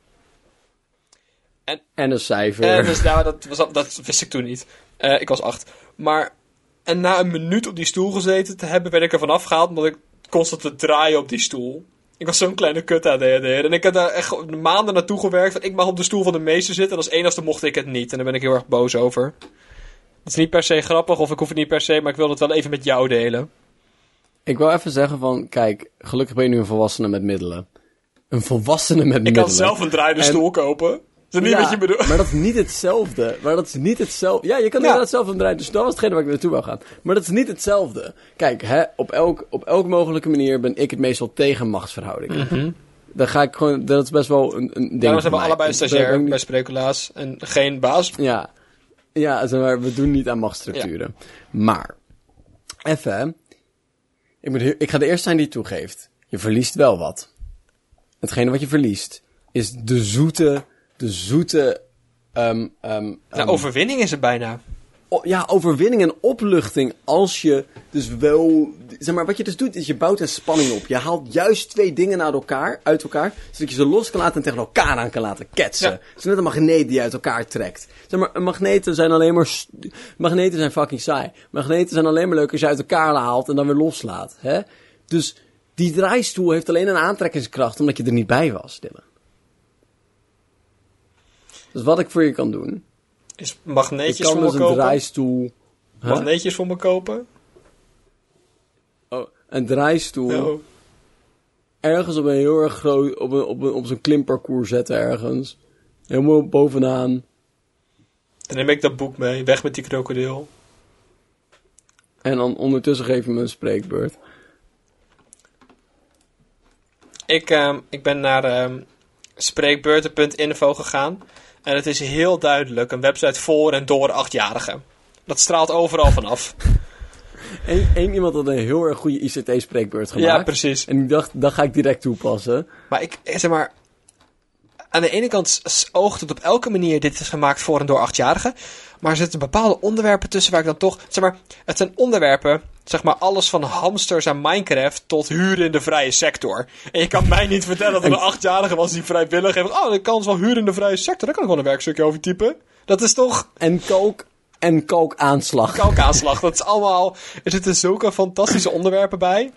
En een cijfer. En dus, nou, dat, was, dat wist ik toen niet. Eh, ik was acht. Maar. En na een minuut op die stoel gezeten te hebben, werd ik er vanaf gehaald omdat ik constant te draaien op die stoel. Ik was zo'n kleine kut ADHD. En ik heb daar echt maanden naartoe gewerkt. Van, ik mag op de stoel van de meester zitten. En als enigste mocht ik het niet. En daar ben ik heel erg boos over. Het is niet per se grappig, of ik hoef het niet per se, maar ik wil het wel even met jou delen. Ik wil even zeggen van, kijk, gelukkig ben je nu een volwassene met middelen. Een volwassene met Ik middelen. kan zelf een draaiende En- stoel kopen. Is dat niet Ja, wat je bedoelt? Maar dat is niet hetzelfde. Maar dat is niet hetzelfde. Ja, je kan Ja. inderdaad zelf een draaien. Dus dat was hetgene waar ik naartoe wou gaan. Maar dat is niet hetzelfde. Kijk, hè, op, elk, op elk mogelijke manier ben ik het meestal tegen machtsverhoudingen. Dan ga ik gewoon... Dat is best wel een, een ding Daarom zijn we mij. allebei Ik ben stagiair niet- bij Spreculaas. En geen baas. Ja. Ja, zeg maar, we doen niet aan machtsstructuren. Maar, even, hè. Ik, moet, ik ga de eerste zijn die het toegeeft. Je verliest wel wat. Hetgene wat je verliest, is de zoete, de zoete, ehm, Nou, ehm, overwinning is het bijna. Ja, overwinning en opluchting als je dus wel... Zeg maar, wat je dus doet, is je bouwt een spanning op. Je haalt juist twee dingen uit elkaar, uit elkaar zodat je ze los kan laten en tegen elkaar aan kan laten ketsen. Ja. Het is net een magneet die je uit elkaar trekt. Zeg maar, magneten zijn alleen maar... Magneten zijn fucking saai. Magneten zijn alleen maar leuk als je uit elkaar haalt en dan weer loslaat. Hè? Dus die draaistoel heeft alleen een aantrekkingskracht omdat je er niet bij was, Dylan. Dus wat ik voor je kan doen... Is magneetjes kan voor me dus een kopen? draaistoel... Huh? Magneetjes voor me kopen? Oh, een draaistoel Nou, ergens op een heel erg groot... Op, een, op, een, op zo'n klimparcours zetten ergens. Helemaal bovenaan. dan neem ik dat boek mee. Weg met die krokodil. En dan ondertussen geef je me een spreekbeurt. Ik, ehm, ik ben naar ehm, spreekbeurten.info gegaan. En het is heel duidelijk een website voor en door achtjarigen. Dat straalt overal vanaf. <laughs> Eén één iemand had een heel erg goede ICT-spreekbeurt gemaakt. Ja, precies. En ik dacht, dat ga ik direct toepassen. Maar ik, eh, zeg maar... Aan de ene kant oogt het op elke manier dit is gemaakt voor en door achtjarigen. Maar er zitten bepaalde onderwerpen tussen waar ik dan toch... Zeg maar, het zijn onderwerpen, zeg maar alles van hamsters en Minecraft tot huren in de vrije sector. En je kan <laughs> mij niet vertellen dat er een achtjarige was die vrijwillig heeft. Oh, ik kan wel huren in de vrije sector, daar kan ik wel een werkstukje over typen. Dat is toch En kalk en kalkaanslag. kalkaanslag. Dat is allemaal... Er zitten zulke fantastische onderwerpen bij.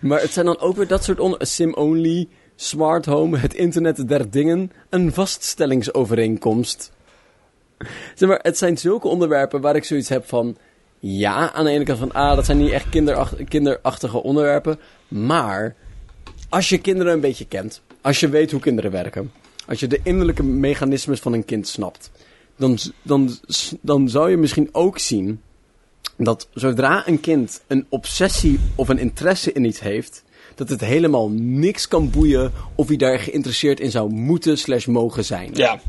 Maar het zijn dan ook weer dat soort. Sim-only, smart home, het internet der dingen, een vaststellingsovereenkomst. Zeg maar, het zijn zulke onderwerpen waar ik zoiets heb van... Ja, aan de ene kant van... Ah, dat zijn niet echt kinderach- kinderachtige onderwerpen. Maar, als je kinderen een beetje kent... Als je weet hoe kinderen werken... Als je de innerlijke mechanismes van een kind snapt... Dan, dan, dan zou je misschien ook zien dat zodra een kind een obsessie of een interesse in iets heeft, dat het helemaal niks kan boeien of hij daar geïnteresseerd in zou moeten slash mogen zijn. Ja.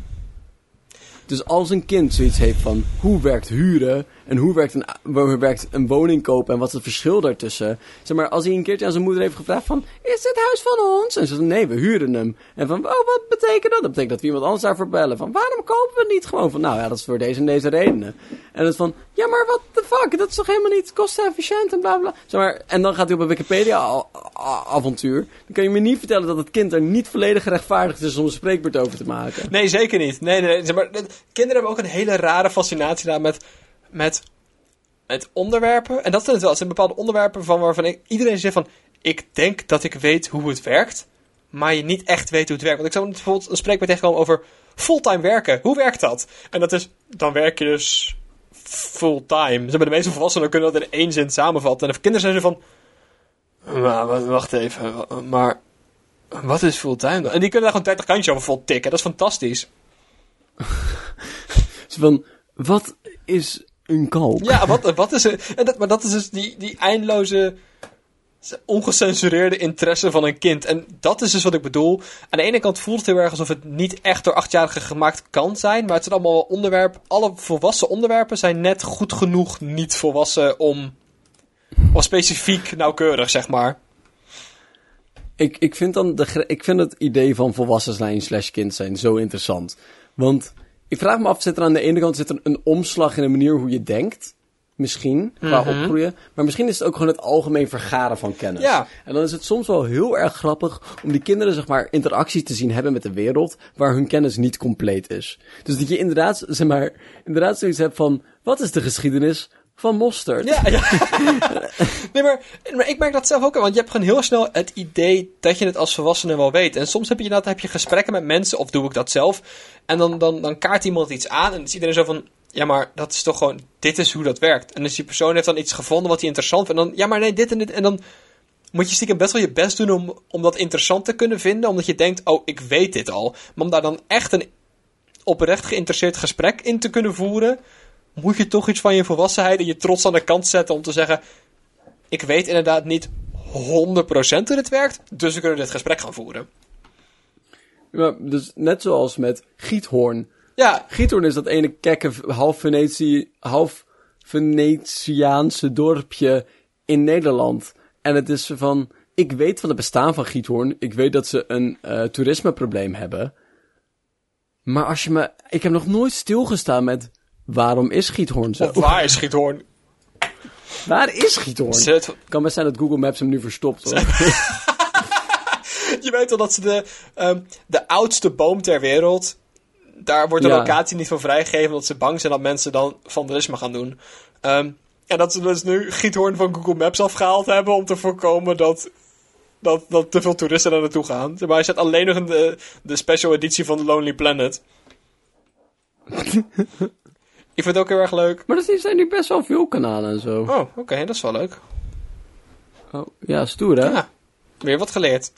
Dus als een kind zoiets heeft van hoe werkt huren en hoe werkt een, hoe werkt een woning kopen en wat is het verschil daartussen. Zeg maar, als hij een keertje aan zijn moeder heeft gevraagd van, is dit huis van ons? En ze zei, nee, we huren hem. En van, oh, wat betekent dat? Dat betekent dat we iemand anders daarvoor bellen. Van, waarom kopen we niet gewoon? Van, nou ja, dat is voor deze en deze redenen. En het van, ja, maar what the fuck? Dat is toch helemaal niet kostenefficiënt en bla bla. Zeg maar, en dan gaat hij op een Wikipedia-avontuur. Dan kan je me niet vertellen dat het kind er niet volledig gerechtvaardigd is om een spreekbeurt over te maken. Nee, zeker niet. Nee, nee, nee. Zeg Maar, kinderen hebben ook een hele rare fascinatie daar met, met, onderwerpen. En dat zijn het wel. Het zijn bepaalde onderwerpen van waarvan ik, iedereen zegt van... Ik denk dat ik weet hoe het werkt. Maar je niet echt weet hoe het werkt. Want ik zou bijvoorbeeld een spreekbeurt tegenkomen over fulltime werken. Hoe werkt dat? En dat is, dan werk je dus fulltime. Zeg maar, de meeste volwassenen kunnen dat in één zin samenvatten. En de kinderen zijn zo van... Wa- wacht even, maar... Wat is fulltime dan? En die kunnen daar gewoon 30 kantjes over vol tikken. Dat is fantastisch. <laughs> Van, wat is een kalk? Ja, wat, wat is er? En dat, maar dat is dus die, die eindeloze, ongecensureerde interesse van een kind. En dat is dus wat ik bedoel. Aan de ene kant voelt het heel erg alsof het niet echt door achtjarigen gemaakt kan zijn. Maar het zijn allemaal onderwerpen. Alle volwassen onderwerpen zijn net goed genoeg niet volwassen om. Of specifiek nauwkeurig, zeg maar. Ik, ik, vind dan de, ik vind het idee van volwassen zijn slash kind zijn zo interessant. Want ik vraag me af, zit er aan de ene kant zit er een omslag in de manier hoe je denkt? Misschien, qua Mhm. opgroeien. Maar misschien is het ook gewoon het algemeen vergaren van kennis. Ja. En dan is het soms wel heel erg grappig om die kinderen, zeg maar, interacties te zien hebben met de wereld waar hun kennis niet compleet is. Dus dat je inderdaad, zeg maar, inderdaad zoiets hebt van, wat is de geschiedenis van mosterd? Ja, <laughs> nee, maar, maar ik merk dat zelf ook. Want je hebt gewoon heel snel het idee dat je het als volwassene wel weet. En soms heb je heb je gesprekken met mensen, of doe ik dat zelf. En dan, dan, dan kaart iemand iets aan. En dan is iedereen zo van. Ja, maar dat is toch gewoon. Dit is hoe dat werkt. En dus die persoon heeft dan iets gevonden wat hij interessant vindt. En dan. Ja, maar nee, dit en dit. En dan moet je stiekem best wel je best doen om, om dat interessant te kunnen vinden. Omdat je denkt, oh, ik weet dit al. Maar om daar dan echt een oprecht geïnteresseerd gesprek in te kunnen voeren. Moet je toch iets van je volwassenheid en je trots aan de kant zetten om te zeggen: Ik weet inderdaad niet 100% hoe dit werkt, dus we kunnen dit gesprek gaan voeren. Ja, dus net zoals met Giethoorn. Ja, Giethoorn is dat ene kekke half, Venetië, half Venetiaanse dorpje in Nederland. En het is van, ik weet van het bestaan van Giethoorn. Ik weet dat ze een eh, toerismeprobleem hebben. Maar als je me, ik heb nog nooit stilgestaan met, waarom is Giethoorn zo? Waar is Giethoorn? Waar is Giethoorn? Zet- kan best zijn dat Google Maps hem nu verstopt. Hoor. <laughs> Je weet wel dat ze de, ehm, de oudste boom ter wereld. Daar wordt de Ja. locatie niet van vrijgegeven. Omdat ze bang zijn dat mensen dan vandalisme gaan doen. Ehm, en dat ze dus nu Giethoorn van Google Maps afgehaald hebben. Om te voorkomen dat, dat, dat te veel toeristen daar naartoe gaan. Maar hij zet alleen nog in de, de special editie van Lonely Planet. <laughs> Ik vind het ook heel erg leuk. Maar er zijn nu best wel veel kanalen en zo. Oh, oké, dat is wel leuk. Oh, ja, stoer hè? Ja, weer wat geleerd.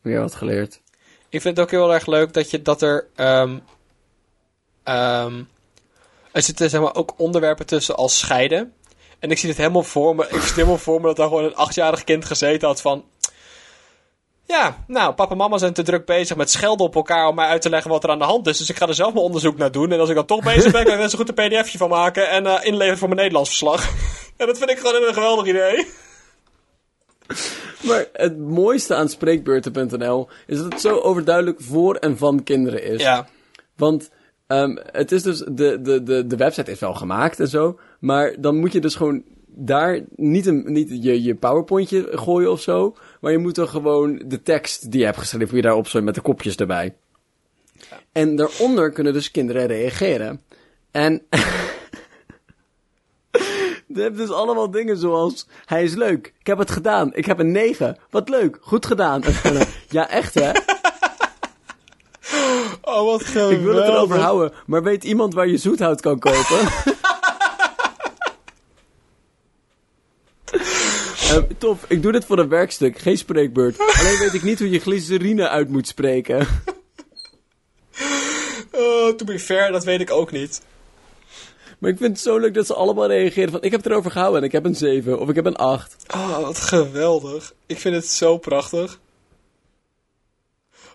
Weer wat geleerd. Ik vind het ook heel erg leuk dat, je, dat er. ehm ehm, er zitten zeg maar, ook onderwerpen tussen als scheiden. En ik zie het helemaal voor me. Ik zie het helemaal voor me dat daar gewoon een achtjarig kind gezeten had van. Ja, nou, papa en mama zijn te druk bezig met schelden op elkaar om mij uit te leggen wat er aan de hand is. Dus ik ga er zelf mijn onderzoek naar doen. En als ik dan toch <laughs> bezig ben, kan ik zo goed een pdfje van maken en eh, inleveren voor mijn Nederlands verslag. <laughs> en dat vind ik gewoon een geweldig idee. Maar het mooiste aan spreekbeurten.nl is dat het zo overduidelijk voor en van kinderen is. Ja, Want ehm, het is dus, de, de, de, de website is wel gemaakt en zo, maar dan moet je dus gewoon daar niet, een, niet je, je powerpointje gooien of zo, maar je moet dan gewoon de tekst die je hebt geschreven, moet je daar opzoeken met de kopjes erbij. En daaronder kunnen dus kinderen reageren. En <laughs> je hebt dus allemaal dingen zoals, hij is leuk, ik heb het gedaan, ik heb een 9, wat leuk, goed gedaan. Ja echt hè? oh wat geweldig. Ik wil het erover houden, maar weet iemand waar je zoethout kan kopen? <laughs> <laughs> Eh, tof, ik doe dit voor een werkstuk, geen spreekbeurt. Alleen weet ik niet hoe je glycerine uit moet spreken. <laughs> Oh, to be fair, dat weet ik ook niet. Maar ik vind het zo leuk dat ze allemaal reageren van... Ik heb het erover gehouden en ik heb een 7 of ik heb een 8. Oh, wat geweldig. Ik vind het zo prachtig.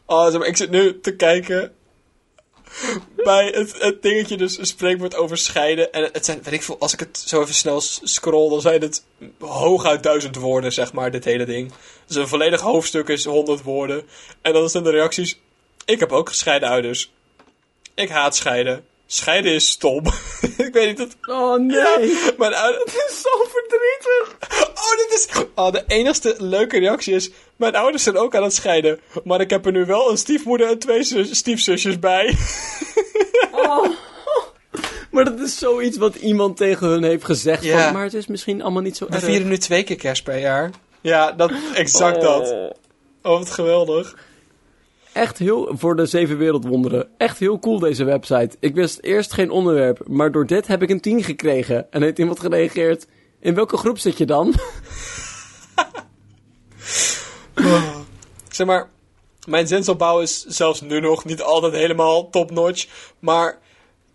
Oh, zeg maar, ik zit nu te kijken <laughs> bij het, dingetje dus een spreekwoord over scheiden. En het zijn, weet ik veel, als ik het zo even snel scroll, dan zijn het hooguit duizend woorden, zeg maar, dit hele ding. Dus een volledig hoofdstuk is honderd woorden. En dan zijn de reacties, ik heb ook gescheiden ouders. Ik haat scheiden. Scheiden is stom. <laughs> ik weet niet, dat, Oh nee. mijn ouders... Het is zo verdrietig. Oh, dit is... Oh, de enigste leuke reactie is... Mijn ouders zijn ook aan het scheiden. Maar ik heb er nu wel een stiefmoeder en twee zus- stiefzusjes bij. <laughs> Oh. Maar dat is zoiets wat iemand tegen hun heeft gezegd. Ja. Van, maar het is misschien allemaal niet zo We erg. vieren nu twee keer kerst per jaar. Ja, dat, exact dat. Oh. Oh, wat geweldig. Echt heel, voor de zeven wereldwonderen, echt heel cool deze website. Ik wist eerst geen onderwerp, maar door dit heb ik een 10 gekregen. En heeft iemand gereageerd, in welke groep zit je dan? <laughs> Zeg maar, mijn zinsopbouw is zelfs nu nog niet altijd helemaal top-notch. Maar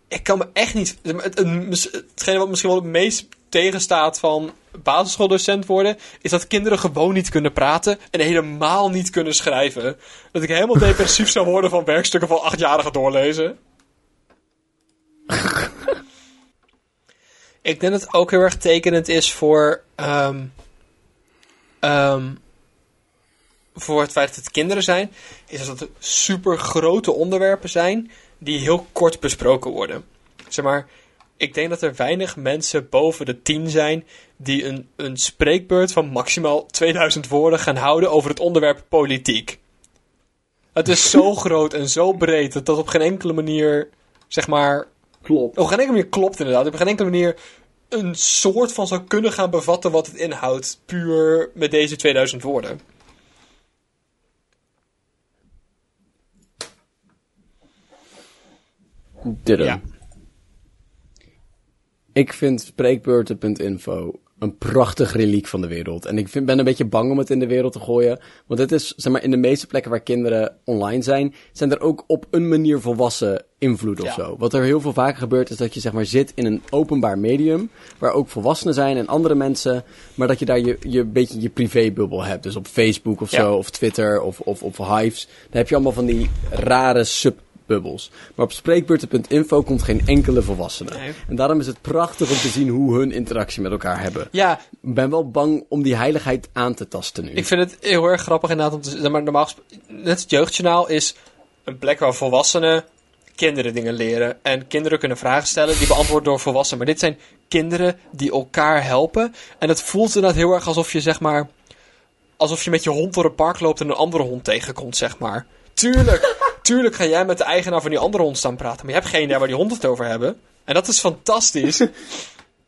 ik kan me echt niet... hetgene wat misschien wel het meest tegenstaat van basisschooldocent worden... is dat kinderen gewoon niet kunnen praten en helemaal niet kunnen schrijven. Dat ik helemaal <laughs> depressief zou worden van werkstukken van achtjarigen doorlezen. <laughs> ik denk dat het ook heel erg tekenend is voor... ehm, ehm, voor het feit dat het kinderen zijn, is dat het super grote onderwerpen zijn die heel kort besproken worden. Zeg maar, ik denk dat er weinig mensen boven de 10 zijn die een, een spreekbeurt van maximaal 2000 woorden gaan houden over het onderwerp politiek. Het is zo <laughs> groot en zo breed dat dat op geen enkele manier, zeg maar, Klopt. op geen enkele manier klopt inderdaad. Op geen enkele manier een soort van zou kunnen gaan bevatten wat het inhoudt, puur met deze 2000 woorden. Dit. Ja. Ik vind spreekbeurten.info een prachtig reliek van de wereld. En ik vind, ben een beetje bang om het in de wereld te gooien. Want het is, zeg maar, in de meeste plekken waar kinderen online zijn, zijn er ook op een manier volwassen invloed of Ja. zo. Wat er heel veel vaker gebeurt, is dat je, zeg maar, zit in een openbaar medium, waar ook volwassenen zijn en andere mensen, maar dat je daar je, je beetje je privébubbel hebt. Dus op Facebook of Ja. zo, of Twitter, of, of, of Hives. Dan heb je allemaal van die rare subbubbels. Maar op spreekbeurten.info komt geen enkele volwassene. Nee. En daarom is het prachtig om te zien hoe hun interactie met elkaar hebben. Ja, Ik ben wel bang om die heiligheid aan te tasten nu. ik vind het heel erg grappig inderdaad om te maar normaal net het jeugdjournaal is een plek waar volwassenen kinderen dingen leren. En kinderen kunnen vragen stellen die beantwoord door volwassenen. Maar dit zijn kinderen die elkaar helpen. En het voelt inderdaad heel erg alsof je zeg maar. Alsof je met je hond door het park loopt en een andere hond tegenkomt, zeg maar. <laughs> Tuurlijk, tuurlijk ga jij met de eigenaar van die andere hond staan praten. Maar je hebt geen idee waar die honden het over hebben. En dat is fantastisch. <laughs>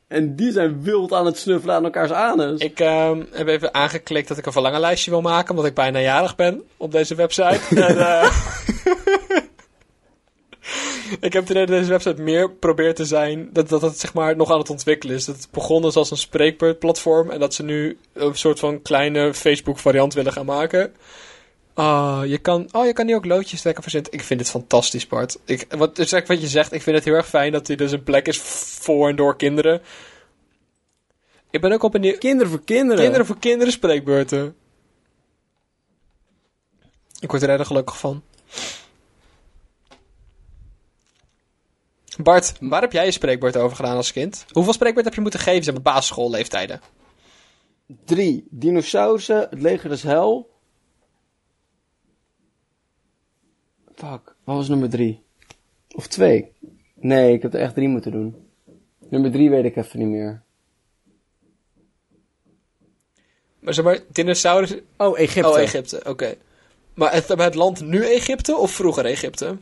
En die zijn wild aan het snuffelen aan elkaars anus. Ik ehm, heb even aangeklikt dat ik een verlangenlijstje wil maken, omdat ik bijna jarig ben op deze website. <laughs> en, eh, <laughs> ik heb dat deze website meer probeert te zijn, dat, dat het zeg maar nog aan het ontwikkelen is. Dat het begonnen is als een spreekbeurtplatform en dat ze nu een soort van kleine Facebook variant willen gaan maken. Ah, je kan, oh, je kan hier ook loodjes trekken verzinnen. Ik vind dit fantastisch, Bart. Ik, wat, dus eigenlijk wat je zegt, ik vind het heel erg fijn dat dit dus een plek is voor en door kinderen. Ik ben ook op een Kinderen voor kinderen. Kinderen voor kinderen spreekbeurten. Ik word er erg gelukkig van. Bart, waar heb jij je spreekbeurt over gedaan als kind? Hoeveel spreekbeurt heb je moeten geven maar basisschoolleeftijden? Drie. Dinosaurussen, het leger des hel. Fuck, wat was nummer drie? Of twee? Nee, ik heb er echt drie moeten doen. Nummer drie weet ik even niet meer. Maar zeg maar, dinosaurus... Oh, Egypte. Oh, Egypte, oké. Maar het, het land nu Egypte of vroeger Egypte?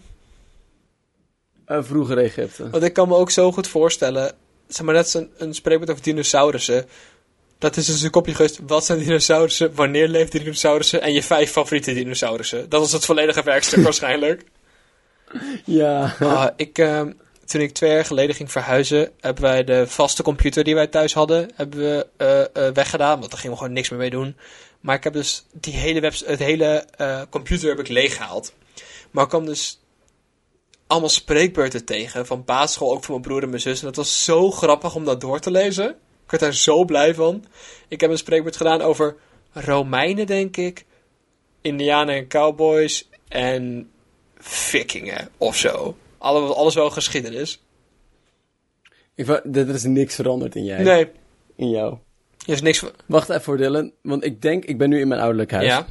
Eh, vroeger Egypte. Want ik kan me ook zo goed voorstellen... Zeg maar, net een, een spreekwoord over dinosaurussen. Dat is dus een kopje geweest. Wat zijn dinosaurussen? Wanneer leefden dinosaurussen? En je vijf favoriete dinosaurussen. Dat was het volledige werkstuk <laughs> waarschijnlijk. Ja. Ah, ik, ehm, toen ik twee jaar geleden ging verhuizen, hebben wij de vaste computer die wij thuis hadden, hebben we eh, eh, weggedaan. Want daar gingen we gewoon niks meer mee doen. Maar ik heb dus die hele, webs het hele eh, computer heb ik leeggehaald. Maar ik kwam dus allemaal spreekbeurten tegen. Van basisschool, ook van mijn broer en mijn zus. En dat was zo grappig om dat door te lezen. Ik werd daar zo blij van. Ik heb een spreekbeurt gedaan over Romeinen, denk ik. Indianen en cowboys. En vikingen of zo. Alle, alles wel geschiedenis. Ik, er is niks veranderd in jij. Nee, In jou. er is niks. Wacht even voor Dylan, want ik denk, ik ben nu in mijn ouderlijk huis. Ja.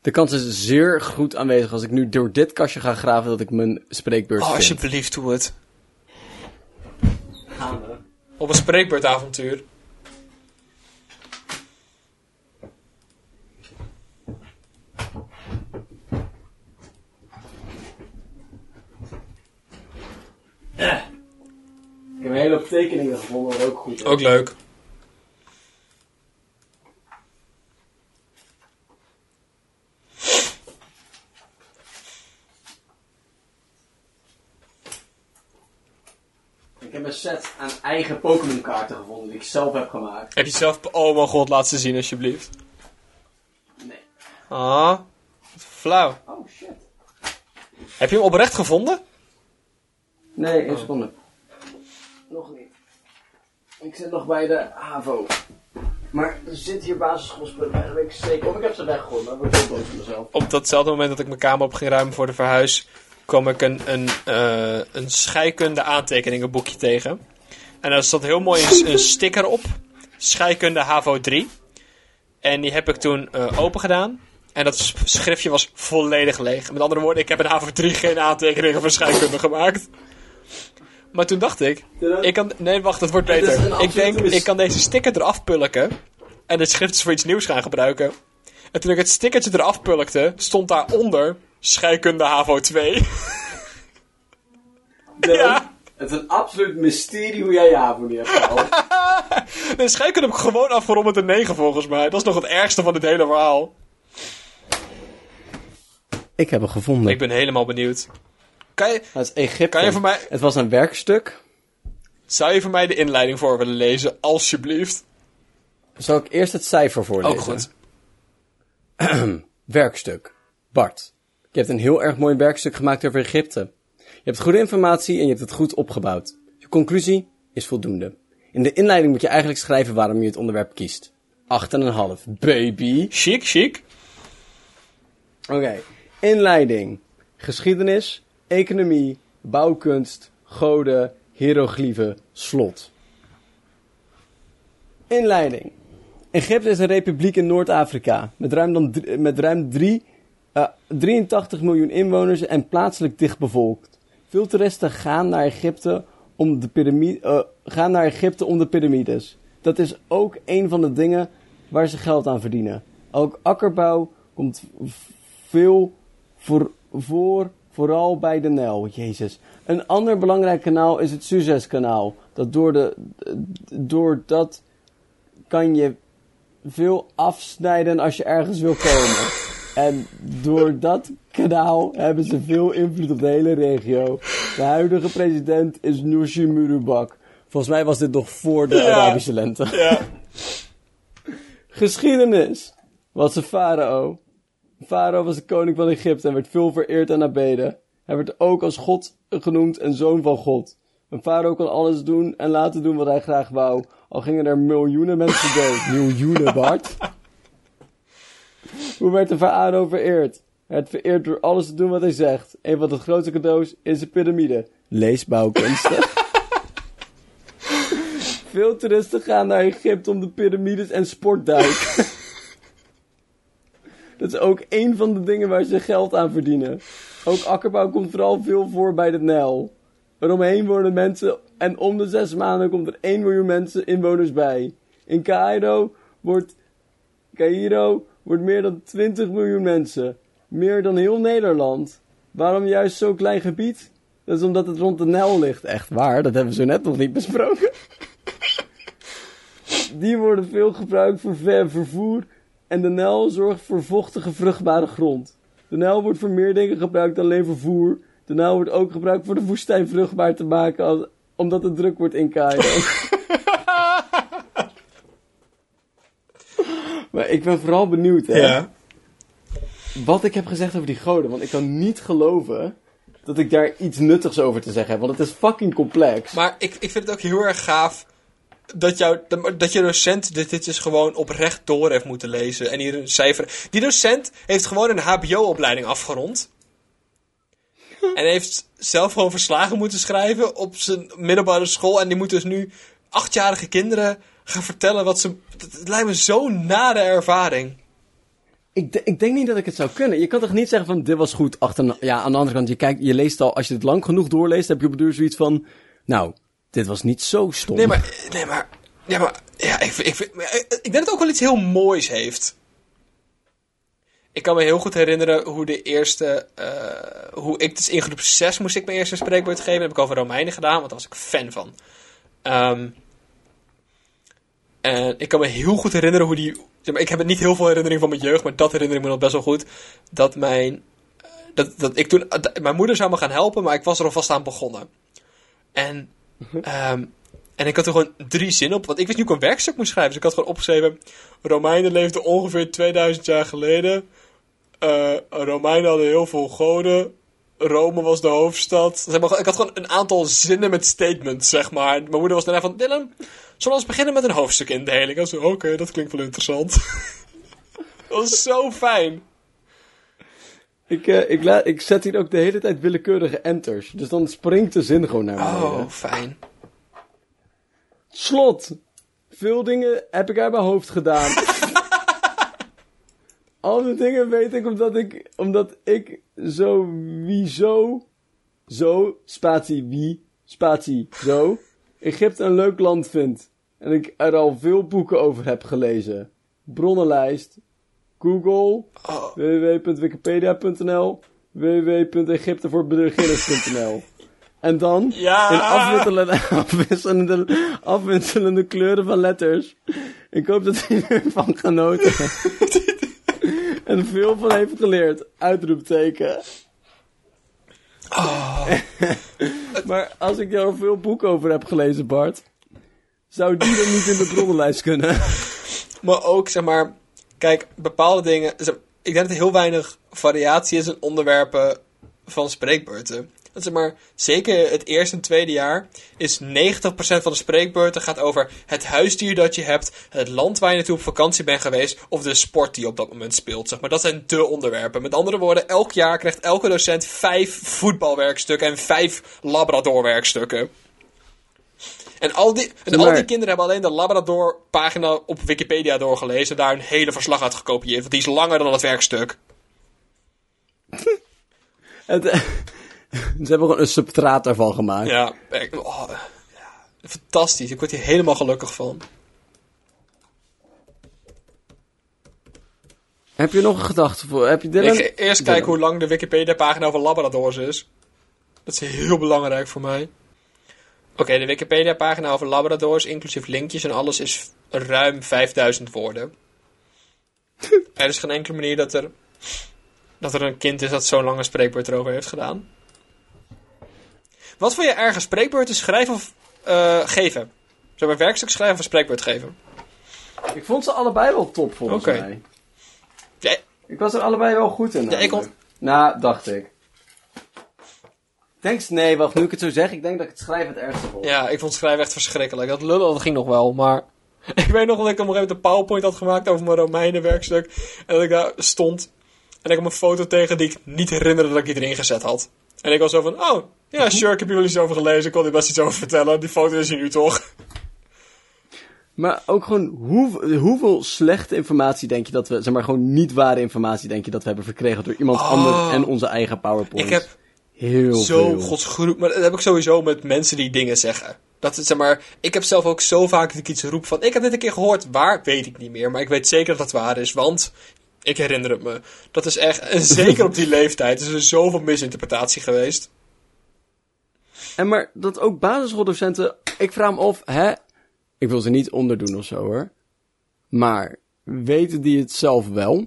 De kans is zeer goed aanwezig als ik nu door dit kastje ga graven dat ik mijn spreekbeurt Oh, vind. alsjeblieft, doe het. Gaan we. Op een spreekbeurtavontuur. Ik heb een hele hoop tekeningen gevonden, ook goed. Ook leuk. Ik heb een set aan eigen Pokémon kaarten gevonden die ik zelf heb gemaakt. Heb je zelf... Oh mijn god, laat ze zien alsjeblieft. Nee. Ah, flauw. Oh shit. Heb je hem oprecht gevonden? Nee, één seconde. Nog niet. Ik zit nog bij de HAVO. Maar er zit hier basisschoolspullen bij, dat weet ik zeker. Of ik heb ze weggegooid, maar ik word heel boos van mezelf. Op datzelfde moment dat ik mijn kamer op ging ruimen voor de verhuis... kwam ik een, een, eh, een scheikunde aantekeningenboekje tegen. En daar zat heel mooi een, een sticker op. Scheikunde HAVO 3. En die heb ik toen eh, open gedaan. En dat schriftje was volledig leeg. Met andere woorden, ik heb in HAVO 3 geen aantekeningen van scheikunde gemaakt. Maar toen dacht ik, ik kan... Nee, wacht, het wordt beter. Ik denk, ik kan deze sticker eraf pulken. En het schrift is voor iets nieuws gaan gebruiken. En toen ik het stickertje eraf pulkte, stond daaronder scheikunde HAVO 2. <laughs> Ja. Het is een absoluut mysterie hoe jij je HAVO niet hebt gehaald. <laughs> De scheikunde heb ik gewoon afgerond met een 9 volgens mij. Dat is nog het ergste van dit hele verhaal. ik heb hem gevonden. Ik ben helemaal benieuwd. Kan je, Het is Egypte. kan je voor mij, Het was een werkstuk. zou je voor mij de inleiding voor willen lezen, alsjeblieft? Zal ik eerst het cijfer voorlezen? Ook goed. <clears throat> Werkstuk. Bart. Je hebt een heel erg mooi werkstuk gemaakt over Egypte. Je hebt goede informatie en je hebt het goed opgebouwd. Je conclusie is voldoende. In de inleiding moet je eigenlijk schrijven waarom je het onderwerp kiest. 8,5. Baby. Chic, chic. Oké. Inleiding. Geschiedenis, economie, bouwkunst, goden, hieroglyphen, slot. Inleiding. Egypte is een republiek in Noord-Afrika met ruim, dan, met ruim 3 eh, 83 miljoen inwoners en plaatselijk dichtbevolkt. Veel toeristen gaan naar Egypte om de, piramide, eh, gaan naar Egypte om de piramides. Dat is ook een van de dingen waar ze geld aan verdienen. Ook akkerbouw komt veel voor, vooral bij de Nijl. Jezus. Een ander belangrijk kanaal is het Suezkanaal. Dat door de, door dat kan je veel afsnijden als je ergens wil komen. En door dat kanaal hebben ze veel invloed op de hele regio. De huidige president is Nursi Murubak. Volgens mij was dit nog voor de Ja. Arabische lente. Ja. Geschiedenis. Was een farao. Farao was de koning van Egypte en werd veel vereerd en aanbeden. Hij werd ook als God genoemd en zoon van God. Een farao kon alles doen en laten doen wat hij graag wou. Al gingen er miljoenen mensen dood. miljoenen, Bart. <laughs> Hoe werd de farao vereerd? Hij werd vereerd door alles te doen wat hij zegt. Een van de grootste cadeaus is de piramide. Lees bouwkunsten. <laughs> Veel toeristen gaan naar Egypte om de piramides en sportduiken. <laughs> Dat is ook één van de dingen waar ze geld aan verdienen. Ook akkerbouw komt vooral veel voor bij de Nijl. Eromheen wonen mensen en om de zes maanden komt er 1 miljoen mensen inwoners bij. In Cairo wordt, Cairo wordt meer dan 20 miljoen mensen. Meer dan heel Nederland. Waarom juist zo'n klein gebied? Dat is omdat het rond de Nijl ligt. Echt waar, dat hebben we zo net nog niet besproken. Die worden veel gebruikt voor ver vervoer en de Nijl zorgt voor vochtige, vruchtbare grond. De Nijl wordt voor meer dingen gebruikt dan alleen vervoer. De Nijl wordt ook gebruikt voor de woestijn vruchtbaar te maken, omdat het druk wordt in Cairo. <laughs> maar ik ben vooral benieuwd, hè. Ja. Wat ik heb gezegd over die goden, want ik kan niet geloven dat ik daar iets nuttigs over te zeggen heb, want het is fucking complex. Maar ik, ik vind het ook heel erg gaaf dat, jou, dat je docent dit, dit dus gewoon oprecht door heeft moeten lezen. En hier een cijfer. Die docent heeft gewoon een HBO-opleiding afgerond. <laughs> En heeft zelf gewoon verslagen moeten schrijven op zijn middelbare school. En die moet dus nu achtjarige kinderen gaan vertellen wat ze. Het, lijkt me zo'n nare ervaring. Ik, ik denk niet dat ik het zou kunnen. Je kan toch niet zeggen van dit was goed. Achter, ja, aan de andere kant, je, kijkt, je leest al, als je het lang genoeg doorleest, heb je op de duur zoiets van. Nou, dit was niet zo stom. Nee, maar. Nee, maar. Ja, maar. Ja, ik, ik, vind- maar, eh, ik denk dat het ook wel iets heel moois heeft. Ik kan me heel goed herinneren hoe de eerste. eh, hoe ik dus in groep 6 moest ik mijn eerste spreekwoord geven. Dat heb ik over Romeinen gedaan, want daar was ik fan van. Ehm, en ik kan me heel goed herinneren hoe die. zeg maar, ik heb het niet heel veel herinnering van mijn jeugd, maar dat herinner ik me nog best wel goed. Dat mijn. eh, Dat, dat ik toen. dat- mijn moeder zou me gaan helpen, maar ik was er alvast aan begonnen. En. ehm, en ik had er gewoon drie zinnen op, want ik wist niet hoe ik een werkstuk moest schrijven. Dus ik had gewoon opgeschreven: Romeinen leefden ongeveer 2000 jaar geleden. Eh, Romeinen hadden heel veel goden. Rome was de hoofdstad. Zeg maar, ik had gewoon een aantal zinnen met statements, zeg maar. Mijn moeder was daarna van: Dylan, zullen we eens beginnen met een hoofdstukindeling? Zo, oké, dat klinkt wel interessant. <laughs> dat was zo fijn. Ik, eh, ik, ik zet hier ook de hele tijd willekeurige enters. Dus dan springt de zin gewoon naar beneden. Oh, fijn. Slot. Veel dingen heb ik uit mijn hoofd gedaan. <laughs> Al die dingen weet ik omdat ik, omdat ik sowieso, zo, spatie wie, spatie zo, Egypte een leuk land vind. En ik er al veel boeken over heb gelezen. Bronnenlijst, Google, Oh, www.wikipedia.nl, www.egyptevoorbeginners.nl. En dan Ja. in afwisselende, <laughs> afwisselende, afwisselende kleuren van letters. Ik hoop dat hij ervan genoten <laughs> en veel van heeft geleerd. Uitroepteken. <laughs> maar als ik jou veel boeken over heb gelezen, Bart, zou die dan niet in de bronnenlijst kunnen? <laughs> Maar ook, zeg maar, kijk, bepaalde dingen. Ik denk dat er heel weinig variatie is in onderwerpen van spreekbeurten. Dat zeg maar, zeker het eerste en tweede jaar is 90% van de spreekbeurten gaat over het huisdier dat je hebt, het land waar je naartoe op vakantie bent geweest of de sport die op dat moment speelt. Zeg maar. Dat zijn de onderwerpen. Met andere woorden, elk jaar krijgt elke docent vijf voetbalwerkstukken en vijf labradorwerkstukken. En al die, en al die kinderen hebben alleen de Labrador-pagina op Wikipedia doorgelezen. Daar een hele verslag uit gekopieerd. Want die is langer dan het werkstuk. <laughs> Het, Ze hebben gewoon een substraat daarvan gemaakt. Ja, ik- oh, ja, fantastisch. Ik word hier helemaal gelukkig van. Heb je nog een gedachte voor? Heb je Ik Dylan? ga eerst kijken hoe lang de Wikipedia-pagina over Labradors is. Dat is heel belangrijk voor mij. Oké, de Wikipedia-pagina over Labradors, inclusief linkjes en alles, is ruim 5000 woorden. <laughs> er is geen enkele manier dat er, dat er een kind is dat zo'n lange spreekbeurt erover heeft gedaan. Wat vind je erger, spreekbeurten schrijven of eh, geven? Zeg maar werkstuk schrijven of spreekbeurt geven? Ik vond ze allebei wel top, volgens Oké. mij. Ja, Ik was er allebei wel goed in. Ja, ik. Nou, dacht ik. Thanks, nee, wacht, nu ik het zo zeg, ik denk dat ik het schrijven het ergste vond. Ja, ik vond schrijven echt verschrikkelijk. Dat lullen, dat ging nog wel, maar... <laughs> Ik weet nog dat ik op een gegeven moment een PowerPoint had gemaakt over mijn Romeinenwerkstuk. En dat ik daar stond. En ik heb een foto tegen die ik niet herinnerde dat ik die erin gezet had. En ik was zo van, oh, ja, sure, ik heb hier wel iets over gelezen. Ik kon er best iets over vertellen. Die foto is hier nu toch? Maar ook gewoon, hoe, hoeveel slechte informatie denk je dat we, zeg maar gewoon niet ware informatie denk je dat we hebben verkregen door iemand Oh. anders en onze eigen PowerPoint? Ik heb heel zo veel. godsgroep. Maar dat heb ik sowieso met mensen die dingen zeggen. Dat is, zeg maar, ik heb zelf ook zo vaak dat ik iets roep van... Ik heb dit een keer gehoord, waar weet ik niet meer. Maar ik weet zeker dat het waar is, want ik herinner het me. Dat is echt, en <laughs> zeker op die leeftijd, is er zoveel misinterpretatie geweest. En maar dat ook basisschooldocenten, ik vraag me af, hè, ik wil ze niet onderdoen of zo hoor, maar weten die het zelf wel?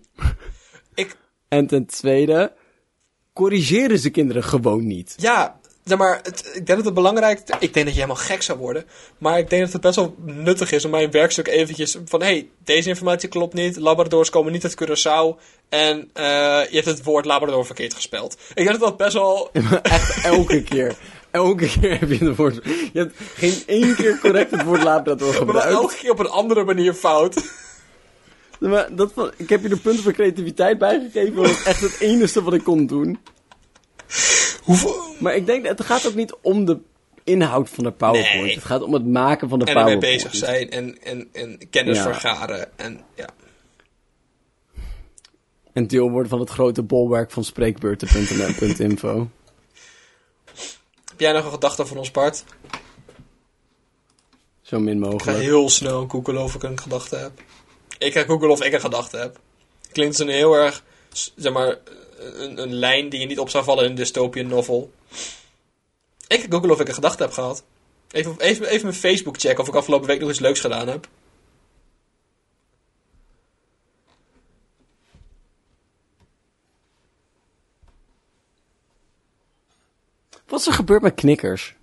Ik, <laughs> En ten tweede, corrigeren ze kinderen gewoon niet? ja, zeg maar, het, ik denk dat het belangrijk... Ik denk dat je helemaal gek zou worden. Maar ik denk dat het best wel nuttig is om mijn werkstuk eventjes van... Hé, hey, deze informatie klopt niet. Labradors komen niet uit Curaçao. En eh, je hebt het woord Labrador verkeerd gespeld. Ik denk dat dat best wel... <laughs> Echt elke keer. Elke keer heb je het woord. Je hebt geen één keer correct het woord labrador <laughs> Maar gebruikt. elke keer op een andere manier fout. Maar dat van, ik heb je er punten voor creativiteit bijgegeven. Dat was echt het enige wat ik kon doen. Hoeveel... Maar ik denk, het gaat ook niet om de inhoud van de PowerPoint. Nee. Het gaat om het maken van de En ermee PowerPoint. bezig zijn en, en, en kennis Ja. vergaren. En ja. En deel worden van het grote bolwerk van spreekbeurten.nl.info. Heb jij nog een gedachte van ons, Bart? Zo min Ik ga mogelijk. heel snel googlen of ik een gedachte heb. Ik ga googlen of ik een gedachte heb. Klinkt een heel erg, zeg maar, een, een lijn die je niet op zou vallen in een dystopian novel. Ik ga googlen of ik een gedachte heb gehad. Even, even, even mijn Facebook checken of ik afgelopen week nog iets leuks gedaan heb. Wat is er gebeurd met knikkers?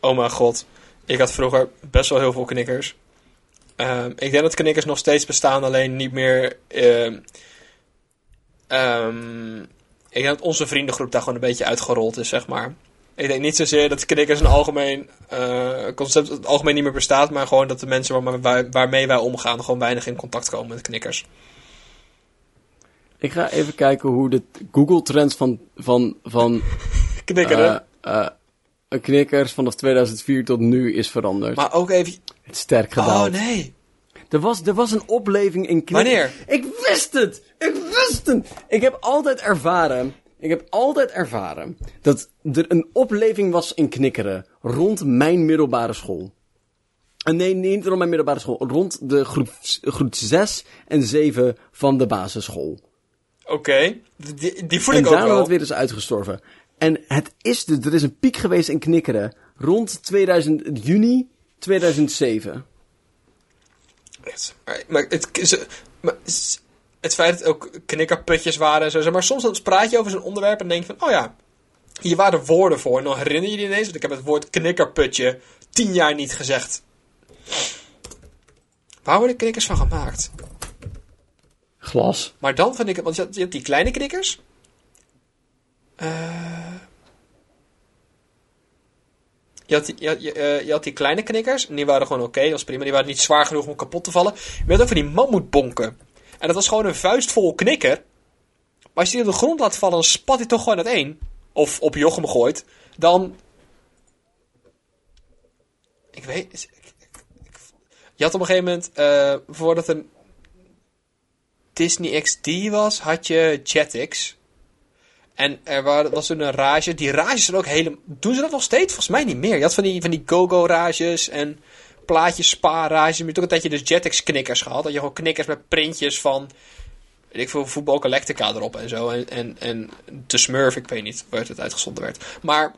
Oh mijn god. Ik had vroeger best wel heel veel knikkers. Ehm, ik denk dat knikkers nog steeds bestaan, alleen niet meer. ehm, ehm, ik denk dat onze vriendengroep daar gewoon een beetje uitgerold is, zeg maar. Ik denk niet zozeer dat knikkers een algemeen eh, concept het algemeen niet meer bestaat, maar gewoon dat de mensen waarmee wij, waarmee wij omgaan gewoon weinig in contact komen met knikkers. Ik ga even kijken hoe de Google Trends van, van, van <laughs> Knikkeren. eh, eh, knikkers vanaf 2004 tot nu is veranderd. maar ook even. Sterk gedaald. Oh nee. Er was, er was een opleving in knikkers. Wanneer? Ik wist het! Ik wist het! Ik heb altijd ervaren, ik heb altijd ervaren dat er een opleving was in knikkeren rond mijn middelbare school. Eh, Nee, niet rond mijn middelbare school. Rond de groep, groep 6 en 7 van de basisschool. Oké. Die, die voel en ik ook daarna wel. het weer is uitgestorven. En het is dus, er is een piek geweest in knikkeren rond 2000, juni 2007. Het- Maar, het, maar het feit dat het ook knikkerputjes waren en zo. Maar soms dan praat je over zo'n onderwerp en denk je van, oh ja, hier waren woorden voor. En dan herinner je je ineens, want ik heb het woord knikkerputje tien jaar niet gezegd. Waar worden knikkers van gemaakt? Glas. Maar dan vind ik het, want je hebt, die kleine knikkers. Eh, je, had die, je, eh, je had die kleine knikkers. En die waren gewoon oké, dat was prima. Die waren niet zwaar genoeg om kapot te vallen. Je had ook van die mammoetbonken. En dat was gewoon een vuistvol knikker. Maar als je die op de grond laat vallen, dan spat hij toch gewoon uiteen. Of op Jochem gooit. Dan... Ik weet... Je had op een gegeven moment... eh voordat er Disney XD was, had je Jetix. En er was toen een rage. Die rages zijn ook helemaal... Doen ze dat nog steeds? Volgens mij niet meer. Je had van die, van die go-go rages en plaatjes spa rages. Je hebt ook een tijdje dus Jetix knikkers gehad. Dat je gewoon knikkers met printjes van... Weet ik veel, voetbal Galactica erop en zo. En, en, en de Smurf, ik weet niet waar het uitgezonden werd. Maar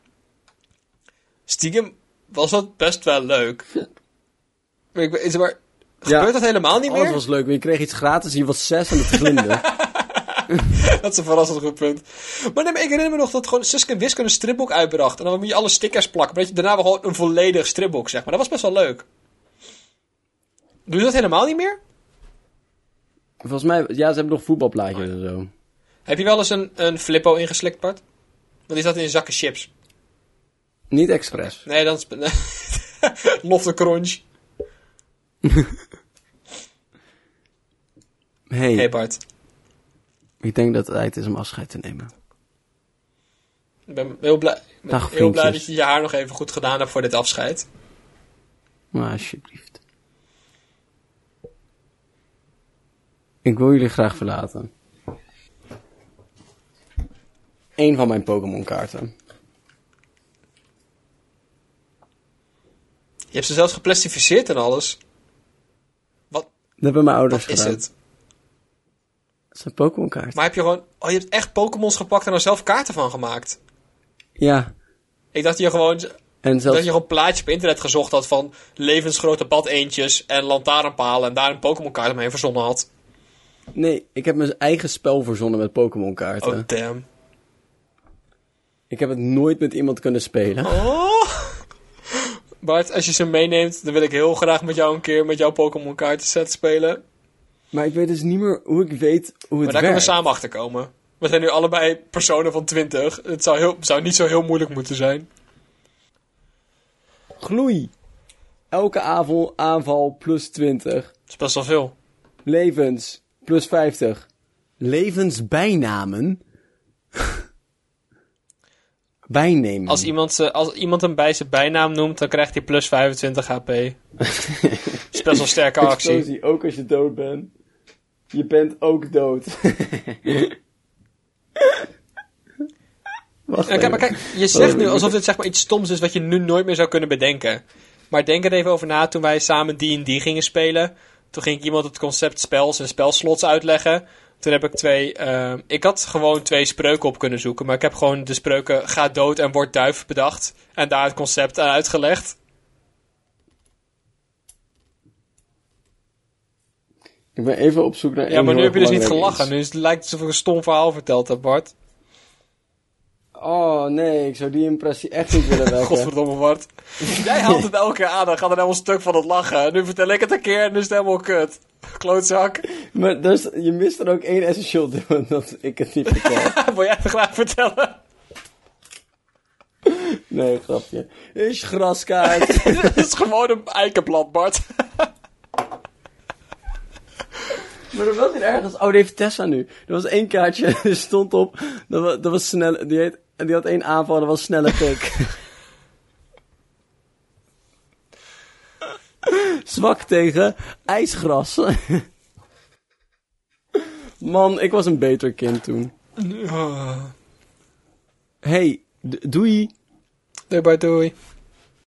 stiekem was dat best wel leuk. <laughs> Maar, ik, maar gebeurt dat helemaal niet Alles meer? was leuk. Je kreeg iets gratis, je was zes en het glinde. <laughs> <laughs> Dat is een verrassend goed punt. Maar, nee, maar ik herinner me nog dat gewoon Suske en Wiske een stripboek uitbracht. En dan moet je alle stickers plakken. Maar dat je daarna wel gewoon een volledig stripboek, zeg maar. Dat was best wel leuk. Doe je dat helemaal niet meer? Volgens mij, ja, ze hebben nog voetbalplaatjes en zo. Heb je wel eens een, een flippo ingeslikt, Bart? Want die zat in zakken chips. Niet expres. Nee, dan is <laughs> Lofte crunch. <laughs> Hey, Hey Bart. Ik denk dat het tijd is om afscheid te nemen. Ik ben heel blij, ben Dag, heel blij dat je je haar nog even goed gedaan hebt voor dit afscheid. Maar alsjeblieft. Ik wil jullie graag verlaten. Eén van mijn Pokémon kaarten. Je hebt ze zelfs geplastificeerd en alles. Wat, Dat hebben mijn ouders wat is gedaan. Zijn Pokémon kaarten. Maar heb je gewoon... Oh, je hebt echt Pokémons gepakt en er zelf kaarten van gemaakt. Ja. Ik dacht je gewoon... En Dat zelfs... je gewoon plaatjes op internet gezocht had van levensgrote badeentjes en lantaarnpalen en daar een Pokémon kaart omheen verzonnen had. Nee, ik heb mijn eigen spel verzonnen met Pokémon kaarten. Oh damn. Ik heb het nooit met iemand kunnen spelen. Oh. <laughs> Bart, als je ze meeneemt, dan wil ik heel graag met jou een keer met jouw Pokémon kaarten set spelen. Maar ik weet dus niet meer hoe ik weet hoe het Maar daar werkt. kunnen we samen achter komen. We zijn nu allebei personen van 20. Het zou, heel, zou niet zo heel moeilijk moeten zijn. Gloei. Elke aanval, aanval plus 20. Dat is best wel veel. Levens plus 50. Levensbijnamen? <laughs> Bijnemen. Als iemand, ze- als iemand hem bij zijn bijnaam noemt, dan krijgt hij plus 25 HP. <laughs> Dat is best wel sterke actie. Explosie, ook als je dood bent. Je bent ook dood. <laughs> Wacht Ja, kijk, maar kijk, je zegt nu alsof dit zeg maar iets stoms is wat je nu nooit meer zou kunnen bedenken. Maar denk er even over na, toen wij samen D&D gingen spelen. Toen ging ik iemand het concept spels en spelslots uitleggen. Toen heb ik twee... eh, ik had gewoon twee spreuken op kunnen zoeken. Maar ik heb gewoon de spreuken ga dood en word duif bedacht. En daar het concept aan uitgelegd. Ik ben even op zoek naar Ja, maar nu heb je dus niet gelachen. iets. Nu is- lijkt het alsof ik een stom verhaal verteld heb, Bart. Oh nee, ik zou die impressie echt niet willen <laughs> wekken. Godverdomme, Bart. <laughs> Jij haalt het elke keer aan, dan gaat er helemaal stuk van het lachen. Nu vertel ik het een keer en nu is het helemaal kut. Klootzak. <laughs> Maar dus, je mist er ook één essentieel deel dat ik het niet vertel. Wil jij het graag vertellen? Nee, grapje. Is graskaart. Het is gewoon een eikenblad, Bart. Maar er was hier ergens... Oh, die heeft Tessa nu. Er was één kaartje, <laughs> er stond op... Dat was, dat was snel... Die, heet, die had één aanval, dat was snelle pik. <laughs> Zwak tegen ijsgras. <laughs> Man, ik was een beter kind toen. Hey, doei. Doei, doei.